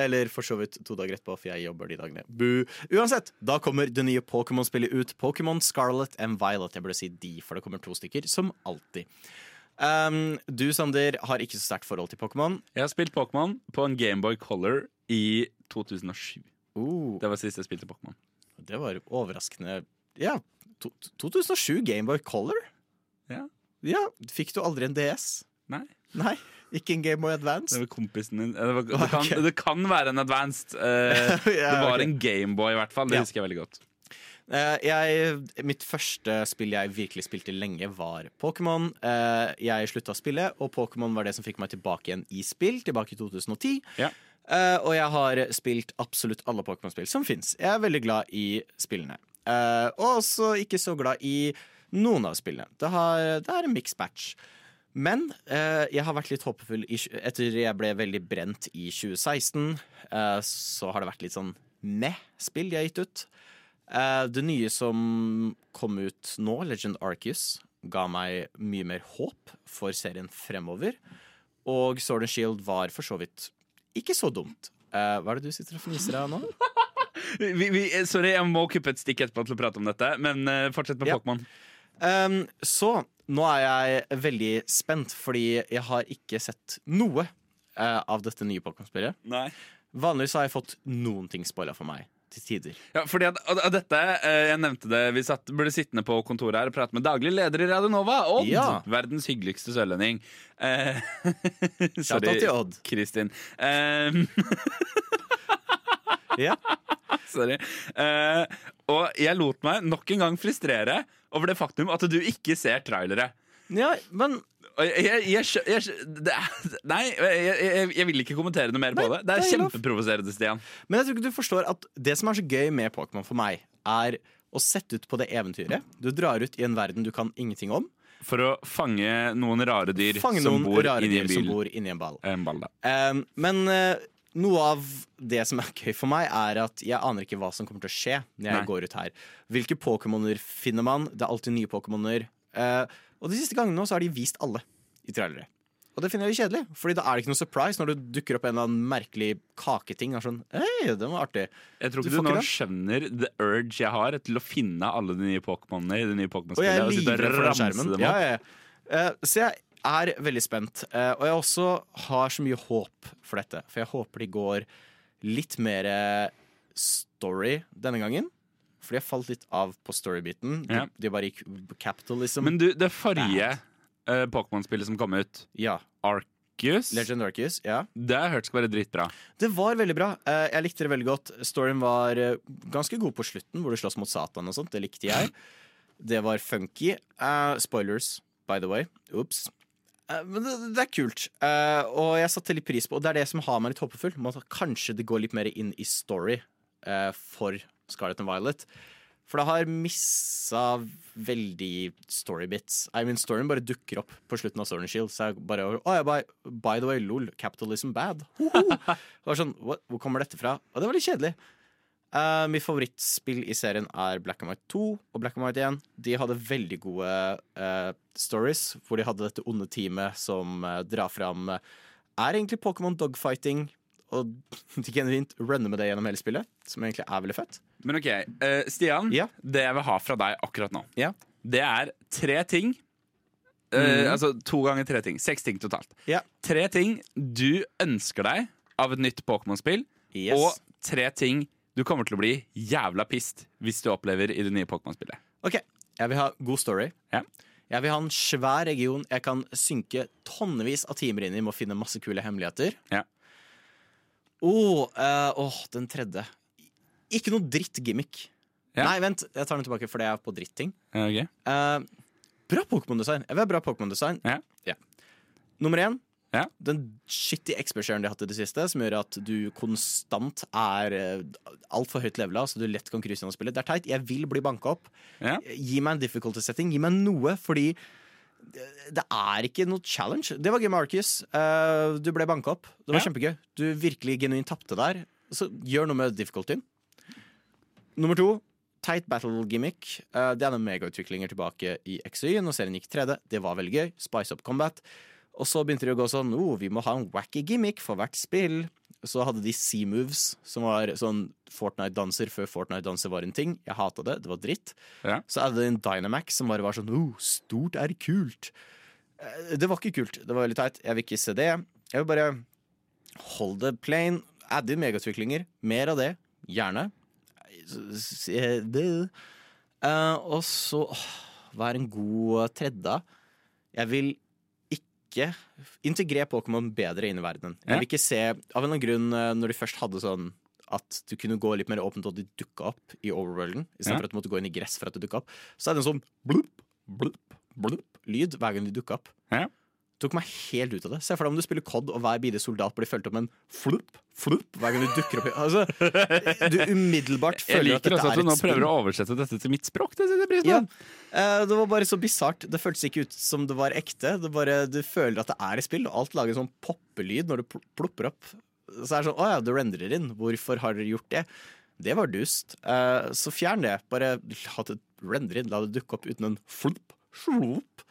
eller for så vidt to dager etterpå, for jeg jobber de dagene. Bu. Uansett, da kommer det nye Pokémon-spillet ut. Pokémon Scarlet and Violet. Jeg burde si de, for det kommer to stykker, som alltid. Um, du, Sander, har ikke så sterkt forhold til Pokémon. Jeg har spilt Pokémon på en Gameboy Color i 2007. Uh. Det var sist jeg spilte Pokémon. det var overraskende Ja, to, 2007 Gameboy Color? Ja. Ja, Fikk du aldri en DS? Nei, Nei, ikke en Gameboy det Advance? var kompisen min. Eh, Det, var, det, kan, det kan være en advanced. Uh, Ja, det var okay. en Gameboy, i hvert fall. Det Ja. husker jeg veldig godt. Eh, jeg, mitt første spill jeg virkelig spilte lenge, var Pokémon. Eh, jeg slutta å spille, og Pokémon var det som fikk meg tilbake igjen i spill, tilbake i 2010. Ja. Eh, og jeg har spilt absolutt alle Pokémon-spill som fins. Jeg er veldig glad i spillene. Og også ikke så glad i noen av spillene. Det, har, det er en mixed batch. Men eh, jeg har vært litt håpefull i, etter jeg ble veldig brent i 2016. eh, så har det vært litt sånn meh-spill de har gitt ut. Eh, det nye som kom ut nå, Legend Arceus, ga meg mye mer håp for serien fremover. Og Sword and Shield var for så vidt ikke så dumt. Uh, hva er det du sitter og fniser av nå? Vi, vi, eh, sorry, jeg må kuppe et stikk etterpå til å prate om dette, men uh, fortsett med Ja. Pokémon. Um, så nå er jeg veldig spent, fordi jeg har ikke sett noe av dette nye Pokémon-spillet. Vanligvis har jeg fått noen ting spoila for meg til tider. Ja, fordi at, at, dette, eh, Jeg nevnte det, vi satt, ble sittende på kontoret her og prate med daglig leder i Radio Nova. Odd! Ja. Verdens hyggeligste sørlending. Eh, Shout-out til Odd. Kristin. Eh, Ja. sorry. Eh, og jeg lot meg nok en gang frustrere over det faktum at du ikke ser trailere. ja, men jeg, jeg, jeg, det er, Nei, jeg, vil ikke kommentere noe mer på det. Det er det er kjempeprovoserende, Stian. Men jeg tror ikke du forstår at det som er så gøy med Pokémon for meg, er å sette ut på det eventyret. Du drar ut i en verden du kan ingenting om. For å fange noen rare dyr Fange som noen bor rare dyr en som bor inni en ball. En ball. Um, men uh, noe av det som er gøy for meg, er at jeg aner ikke hva som kommer til å skje når jeg Nei. går ut her. Hvilke Pokémoner finner man? Det er alltid nye Pokémoner. Eh, og de siste gangene nå så har de vist alle i trailere. Og det finner jeg kjedelig, Fordi da er det ikke noe surprise når det dukker opp en eller annen merkelig kaketing. Sånn, Hei, den var artig. Jeg tror ikke du, du nå det? skjønner the urge jeg har til å finne alle de nye Pokémonene i det nye Pokémon-spillet. og jeg er livredd for den skjermen. Ja, ja. ja. Eh, så jeg er veldig spent. Eh, og jeg også har så mye håp for dette. For jeg håper de går litt mer story denne gangen. Fordi jeg falt litt av på story-biten. De, Ja. de bare gikk capitalism. Men du, det forrige uh, Pokémon-spillet som kom ut, ja. Arcus Legend Arcus, Ja. det har jeg hørt skal være dritbra. Det var veldig bra. Uh, jeg likte det veldig godt. Storyen var uh, ganske god på slutten, hvor du slåss mot Satan og sånt. Det likte jeg. Det var funky. Spoilers, by the way. Ops. Men det, det er kult. Og jeg satte litt pris på Og det er det som har meg litt håpefull. Kanskje det går litt mer inn i story for Scarlett and Violet. For det har missa veldig storybits. I mean, storyen bare dukker opp på slutten av Sword and Shield. Så jeg bare oh, by, by the way, lol, capitalism bad. Det var sånn? Hvor kommer dette fra? Og det var litt kjedelig. Uh, mitt favorittspill i serien er Black and White 2 og Black and White 1. De hadde veldig gode uh, stories, hvor de hadde dette onde teamet som uh, drar fram Er egentlig Pokémon dogfighting, og de genuint runner med det gjennom hele spillet, som egentlig er veldig fett. Men OK, eh, Stian. Ja. Det jeg vil ha fra deg akkurat nå, Ja. det er tre ting. Eh, Altså to ganger tre ting. Seks ting totalt. Ja. Tre ting du ønsker deg av et nytt Pokémon-spill, Yes. og tre ting du kommer til å bli jævla pissed hvis du opplever i det nye Pokémon-spillet. OK, jeg vil ha god story. Ja. Jeg vil ha en svær region jeg kan synke tonnevis av timer inn i med å finne masse kule hemmeligheter. Ja. Åh, eh, åh, den tredje. Ikke noe dritt gimmick. Ja. Nei, vent, jeg tar den tilbake, for det er på dritting. Okay. Uh, bra Pokémon-design. Jeg vil ha bra Pokémon-design. Ja. Nummer én. Ja. Den shitty XP-sharen de har hatt i det siste, som gjør at du konstant er uh, altfor høyt levela, så du lett kan krysse gjennom spillet. Det er teit. Jeg vil bli banka opp. Ja. Gi meg en difficulty setting. Gi meg noe, fordi det, er ikke noe challenge. Det var gøy med Arcus. Eh, du ble banka opp. Det var Ja. kjempegøy. Du virkelig genuint tapte der. Så gjør noe med difficultyen. Nummer to. teit battle gimmick. Eh, det er noen megautviklinger tilbake i XY. Når serien gikk 3D. Det var veldig gøy. Spice up combat. Og så begynte de å gå sånn oh, vi må ha en wacky gimmick for hvert spill. Så hadde de C-moves, som var sånn Fortnite-danser før Fortnite-danser var en ting. Jeg hata det. Det var dritt. Ja. Så hadde de en Dynamax som bare var sånn oh, stort er kult. Eh, Det var ikke kult. Det var veldig teit. Jeg vil ikke se det. Jeg vil bare hold det plain. Add inn megautviklinger. Mer av det. Gjerne. Det. Eh, og så Hva er en god tredje? Jeg vil ikke integrere Pokémon bedre inn i verdenen. Jeg vil ikke se Av en eller annen grunn, eh, når de først hadde sånn at du kunne gå litt mer åpent, og de dukka opp i overworlden, istedenfor Ja. at du måtte gå inn i gress for at de dukka opp, så er det en sånn blup, blup, blup lyd hver gang de dukka opp. Ja. Tok meg helt ut av det. Se for deg om du spiller COD, og hver bidige soldat blir fulgt opp med en flupp, flupp hver gang du dukker opp. Altså, du umiddelbart føler at dette er et liker dette også at du nå prøver å oversette dette til mitt språk. Det jeg på. Ja. Eh, det var bare så bisart. Det føltes ikke ut som det var ekte. Det bare, du føler at det er et spill, og alt lager sånn poppelyd når du pl- plopper opp. Så er det sånn Å ja, du renderer inn. Hvorfor har dere gjort det? Det var dust. Eh, så fjern det. Bare la det rendre inn. La det dukke opp uten en flupp, slupp.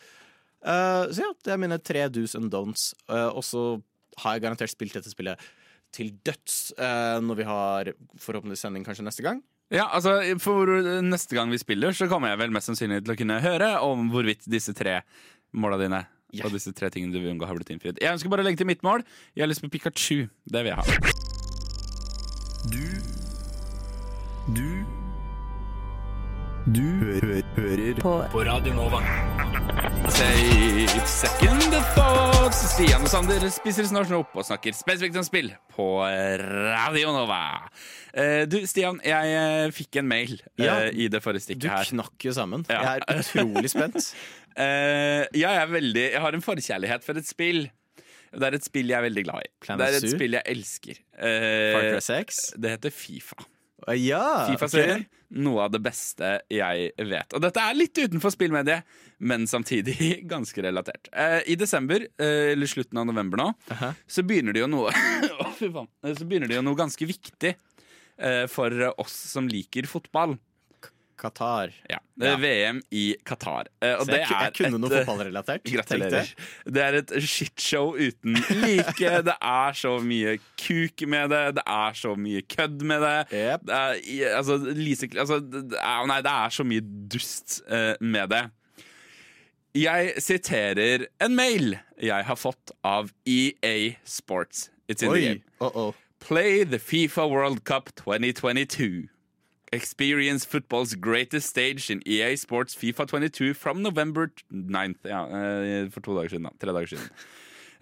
Eh, så ja, det er mine tre do's and don'ts. Uh, og så har jeg garantert spilt dette spillet til døds uh, når vi har forhåpentligvis sending kanskje neste gang. Ja, altså For neste gang vi spiller, så kommer jeg vel mest sannsynlig til å kunne høre om hvorvidt disse tre måla dine yeah. og disse tre tingene du vil unngå, har blitt innfridd. Jeg ønsker bare å legge til mitt mål. Jeg har lyst på Pikachu. Det vil jeg ha. Du Du Du hø hører på. på Radio Nova. Say second thoughts. Stian og Sander spiser snart opp og snakker spesifikt om spill på Radio Nova. Eh, du, Stian, jeg eh, fikk en mail eh, Ja. i det forrige stikket her. knakk jo sammen. Ja. Jeg er utrolig spent. Ja, jeg er veldig Jeg har en forkjærlighet for et spill. Det er et spill jeg er veldig glad i. Planet det er et Sur. spill jeg elsker. Uh, Far Cry 6? det heter Fifa. Ja! Fifa-serien. Okay. Noe av det beste jeg vet. Og dette er litt utenfor spillmediet, men samtidig ganske relatert. Eh, I desember, eh, eller slutten av november nå, Aha. så begynner det jo noe oh, Så begynner det jo noe ganske viktig eh, for oss som liker fotball. Qatar. Ja. Det er Ja. VM i Qatar. Eh, og jeg, jeg kunne noe et, eh, fotballrelatert. Gratulerer. Det er et shitshow uten like. Det er så mye kuk med det, det er så mye kødd med det. Yep. det er, altså, Lise, altså, det er, nei, det er så mye dust uh, med det. Jeg siterer en mail jeg har fått av EA Sports. It's in the game. Uh oh. Play the FIFA World Cup 2022. Experience football's greatest stage in EA Sports FIFA 22 from November 9th. Ja, eh, for to dager siden. da. Tre dager siden.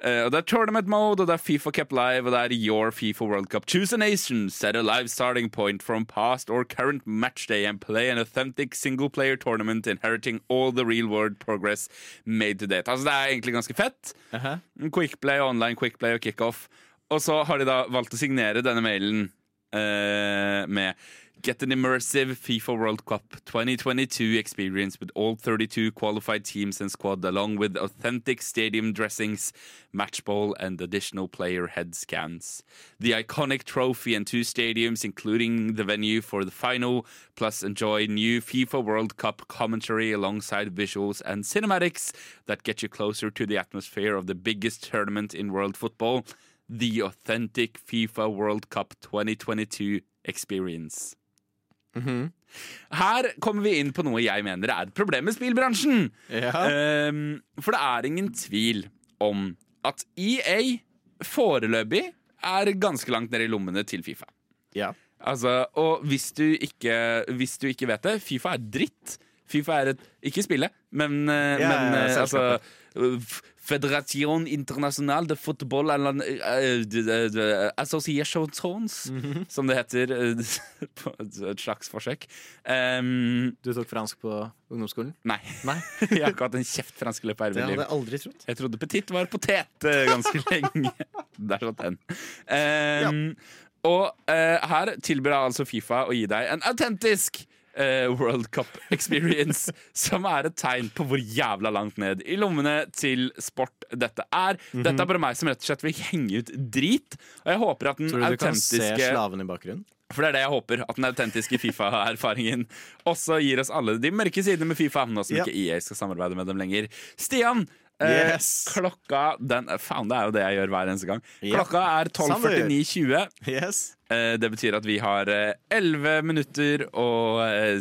Uh, og Det er tournament mode, og det er Fifa Cup Live, og det er your FIFA World Cup. Choose a nation, set a live starting point from past or current match day, and play an authentic single-player tournament inheriting all the real-world progress made to date. Altså, Det er egentlig ganske fett. Aha. Quickplay, online quickplay og kickoff. Og så har de da valgt å signere denne mailen uh, med Get an immersive FIFA World Cup 2022 experience with all 32 qualified teams and squad, along with authentic stadium dressings, match ball, and additional player head scans. The iconic trophy and two stadiums, including the venue for the final, plus enjoy new FIFA World Cup commentary alongside visuals and cinematics that get you closer to the atmosphere of the biggest tournament in world football, the authentic FIFA World Cup 2022 experience. Her kommer vi inn på noe jeg mener er et problem med spillbransjen. Ja. Um, for det er ingen tvil om at EA foreløpig er ganske langt ned i lommene til Fifa. ja. Altså, og hvis du, ikke, hvis du ikke vet det, Fifa er dritt. Fifa er et Ikke spillet, men, eh, Ja, men ja, altså selskapet. eh, F- Federation International de Football eller eh, de- mm -hmm. Som det heter. et slags forsøk. Um, Du tok fransk på ungdomsskolen? nei. Nei. Jeg har ikke hatt en kjeft fransk i løpet av Det hadde mitt liv. jeg aldri trodd. Jeg trodde petit var potet ganske lenge. Der satt den. Um, Og uh, her tilbyr altså Fifa å gi deg en autentisk eh, World Cup experience, som er et tegn på hvor jævla langt ned i lommene til sport dette er. Mhm. Dette er bare meg som rett og slett vil henge ut drit. Og jeg håper at den Tror du du kan se slaven i bakgrunnen? for det er det jeg håper, at den autentiske Fifa-erfaringen også gir oss alle de mørke sidene med Fifa, nå som Ja. ikke EA skal samarbeide med dem lenger. Stian, eh, klokka den, Faen, det er jo det jeg gjør hver eneste gang. Klokka er 12.49,20. Yes. Eh, Det betyr at vi har eh, elleve minutter og eh,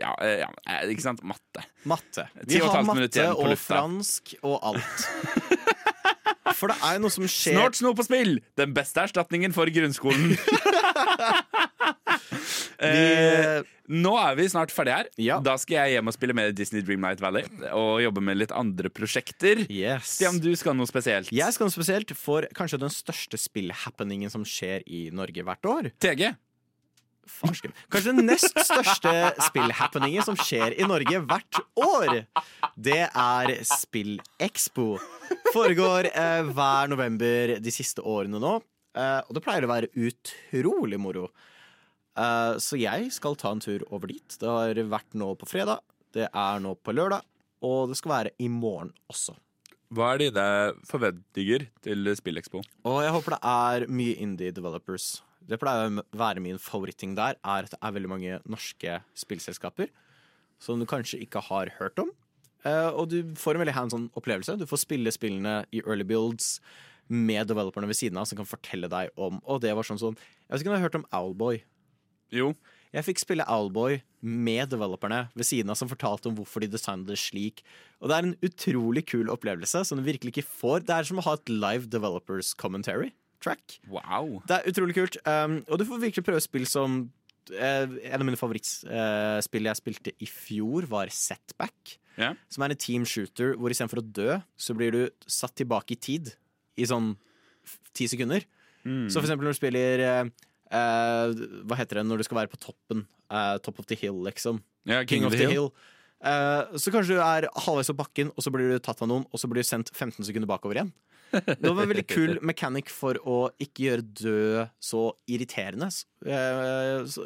ja, ja, ikke sant? Matte. Matte. Vi har matte og fransk og alt. For det er jo noe som skjer Snart snor på spill! Den beste erstatningen for grunnskolen. Eh, nå er vi snart ferdige her. Ja. Da skal jeg hjem og spille med Disney Dreamlight Valley og jobbe med litt andre prosjekter. Yes. Stian, du skal noe spesielt. Jeg skal noe spesielt for kanskje den største spillhappeningen som skjer i Norge hvert år. TG. Farsken. Kanskje den nest største spillhappeningen som skjer i Norge hvert år. Det er SpillExpo. Foregår eh, hver november de siste årene nå. Eh, og det pleier å være utrolig moro. Eh, så jeg skal ta en tur over dit. Det har vært nå på fredag, det er nå på lørdag, og det skal være i morgen også. Hva er dine forventninger til SpillExpo? Og jeg håper det er mye indie developers. Det pleier å være min favoritting der, er at det er veldig mange norske spillselskaper som du kanskje ikke har hørt om. Eh, og du får en veldig hands on opplevelse. Du får spille spillene i early builds med developerne ved siden av som kan fortelle deg om Og det var sånn sånn Jeg vet ikke om du har hørt om Owlboy. Jo. Jeg fikk spille Owlboy med developerne ved siden av som fortalte om hvorfor de designet det slik. Og det er en utrolig kul opplevelse som du virkelig ikke får. Det er som å ha et live developers commentary track. Wow. Det er utrolig kult. Um, og du får virkelig prøve spill som uh, En av mine favorittspill jeg spilte i fjor, var Setback. Yeah. Som er en team shooter hvor istedenfor å dø, så blir du satt tilbake i tid. I sånn ti sekunder. Så for eksempel når du spiller uh, Hva heter det når du skal være på toppen? Uh, top of the hill, liksom. Yeah, King, of the Hill. Eh, så kanskje du er halvveis opp bakken, og så blir du tatt av noen, og så blir du sendt 15 sekunder bakover igjen. Det var en veldig kul mechanic for å ikke gjøre død så irriterende. Eh,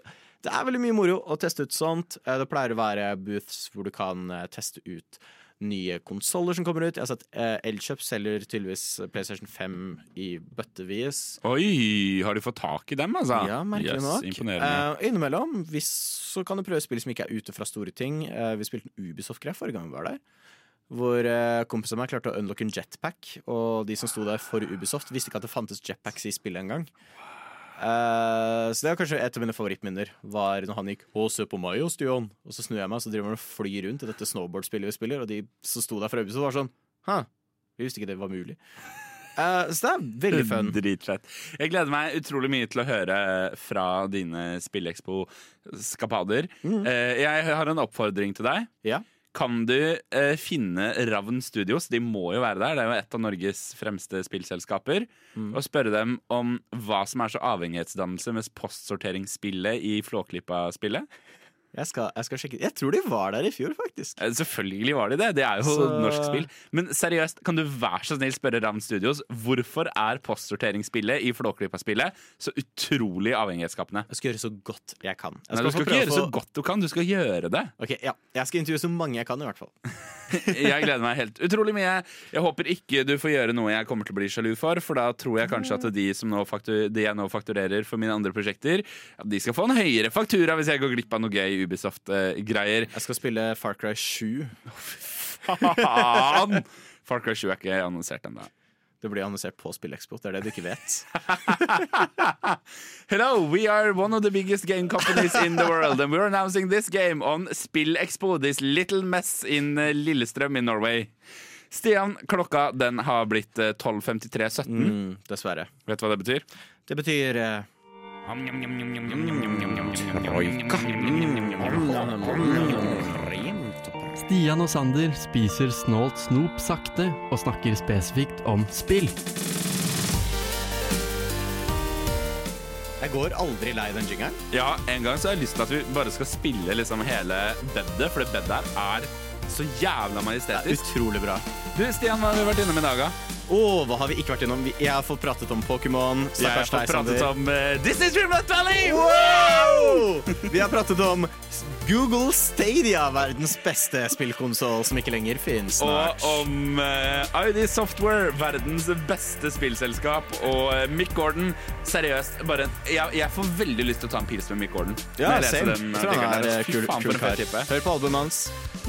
det er veldig mye moro å teste ut sånt. Eh, Det pleier å være booths hvor du kan eh, teste ut nye konsoller som kommer ut. Jeg har sett eh, Elkjøp selger tydeligvis PlayStation 5 i bøttevis. Oi, har de fått tak i dem, altså? Ja, merkelig Yes, nok. Imponerende. Eh, innimellom hvis, så kan du prøve spill som ikke er ute fra store ting. Eh, vi spilte en Ubisoft-greie forrige gang vi var der. Hvor uh, kompisen av meg klarte å unlocke en jetpack. Og de som sto der for Ubisoft, visste ikke at det fantes jetpacks i spillet engang. Uh, så det var kanskje et av mine favorittminner. Var når han gikk 'Å, se på meg Stian', og så snur jeg meg, og så driver han og flyr rundt i dette snowboardspillet vi spiller, og de som sto der fra Ubisoft, var sånn Hæ, vi visste ikke det var mulig. Uh, så det er veldig fun. Dritfett. Jeg gleder meg utrolig mye til å høre fra dine Spillekspo-skapader. Mm. Uh, jeg har en oppfordring til deg. Ja. Kan du eh, finne Ravn Studios, de må jo være der, det er jo et av Norges fremste spillselskaper, Mm. og spørre dem om hva som er så avhengighetsdannelse med postsorteringsspillet i Flåklypa-spillet? Jeg skal, jeg skal sjekke Jeg tror de var der i fjor, faktisk. Eh, Selvfølgelig var de det. Det er jo Så- norsk spill. Men seriøst, kan du være så snill spørre Ravn Studios hvorfor er postsorteringsspillet i Flåklypa-spillet så utrolig avhengighetsskapende? Jeg skal gjøre så godt jeg kan. Jeg Nei, du skal ikke gjøre å så godt du kan, du skal gjøre det. Ok, ja. Jeg skal intervjue så mange jeg kan, i hvert fall. Jeg gleder meg helt utrolig mye. Jeg håper ikke du får gjøre noe jeg kommer til å bli sjalu for, for da tror jeg kanskje at de, som nå faktur, de jeg nå fakturerer for mine andre prosjekter, de skal få en høyere faktura hvis jeg går glipp av noe gøy Ubisoft-greier. Jeg skal spille Far Cry 7. Faen! Far Cry 7 er ikke annonsert ennå. Det blir annonsert på SpillExpo. Det er det du ikke vet. Hello, we are one of the biggest game companies in the world, and we're announcing this game on Spill Expo, this little mess in uh, Lillestrøm in Norway. Stian, klokka den har blitt uh, 12.53,17. Mm, dessverre. Vet du hva det betyr? Det betyr eh, Stian og Sander spiser snålt snop sakte og snakker spesifikt om spill. Jeg går aldri lei den jingeren. Ja, en gang så har jeg lyst til at vi bare skal spille liksom hele bedet, for det bedet her er så jævla majestetisk. Det er Utrolig bra. Du, Stian, hva har vi vært innom i dag, da? Å, hva har vi ikke vært innom? Jeg har fått pratet om Pokémon. Jeg har fått pratet om uh, Disney Dreamland Valley! Wow! Vi har pratet om Google Stadia, verdens beste spillkonsoll som ikke lenger finnes snart. Og om uh, ID Software, verdens beste spillselskap, og uh, Mick Gordon. Seriøst, bare jeg, jeg får veldig lyst til å ta en pils med Mick Gordon. Ja, jeg leser den Jeg tror han er eh, kul, kul kar. Hør på albumet hans.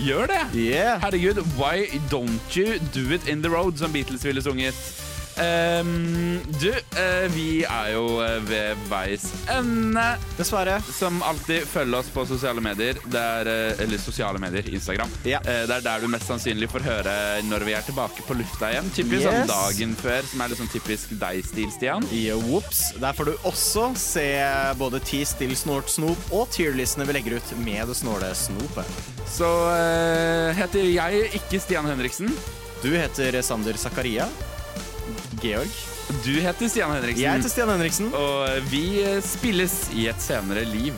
Gjør det! Yeah. Herregud, why don't you do it in the road, som Beatles ville sunget. Um, du, uh, vi er jo eh, ved veis ende. Dessverre. Som alltid, følg oss på sosiale medier. Det er, eh, eller sosiale medier, Instagram. Ja. Uh, det er der du mest sannsynlig får høre når vi er tilbake på lufta igjen. Typisk Yes. sånn dagen før, som er sånn typisk deg-stil, Stian. Yeah, whoops. Der får du også se både ti still snort snop og tierlistene vi legger ut med det snåle snopet. Så uh, heter jeg ikke Stian Henriksen. Du heter Sander Zakaria. Georg. Du heter Stian Henriksen. Jeg heter Stian Henriksen. Og vi spilles i et senere liv.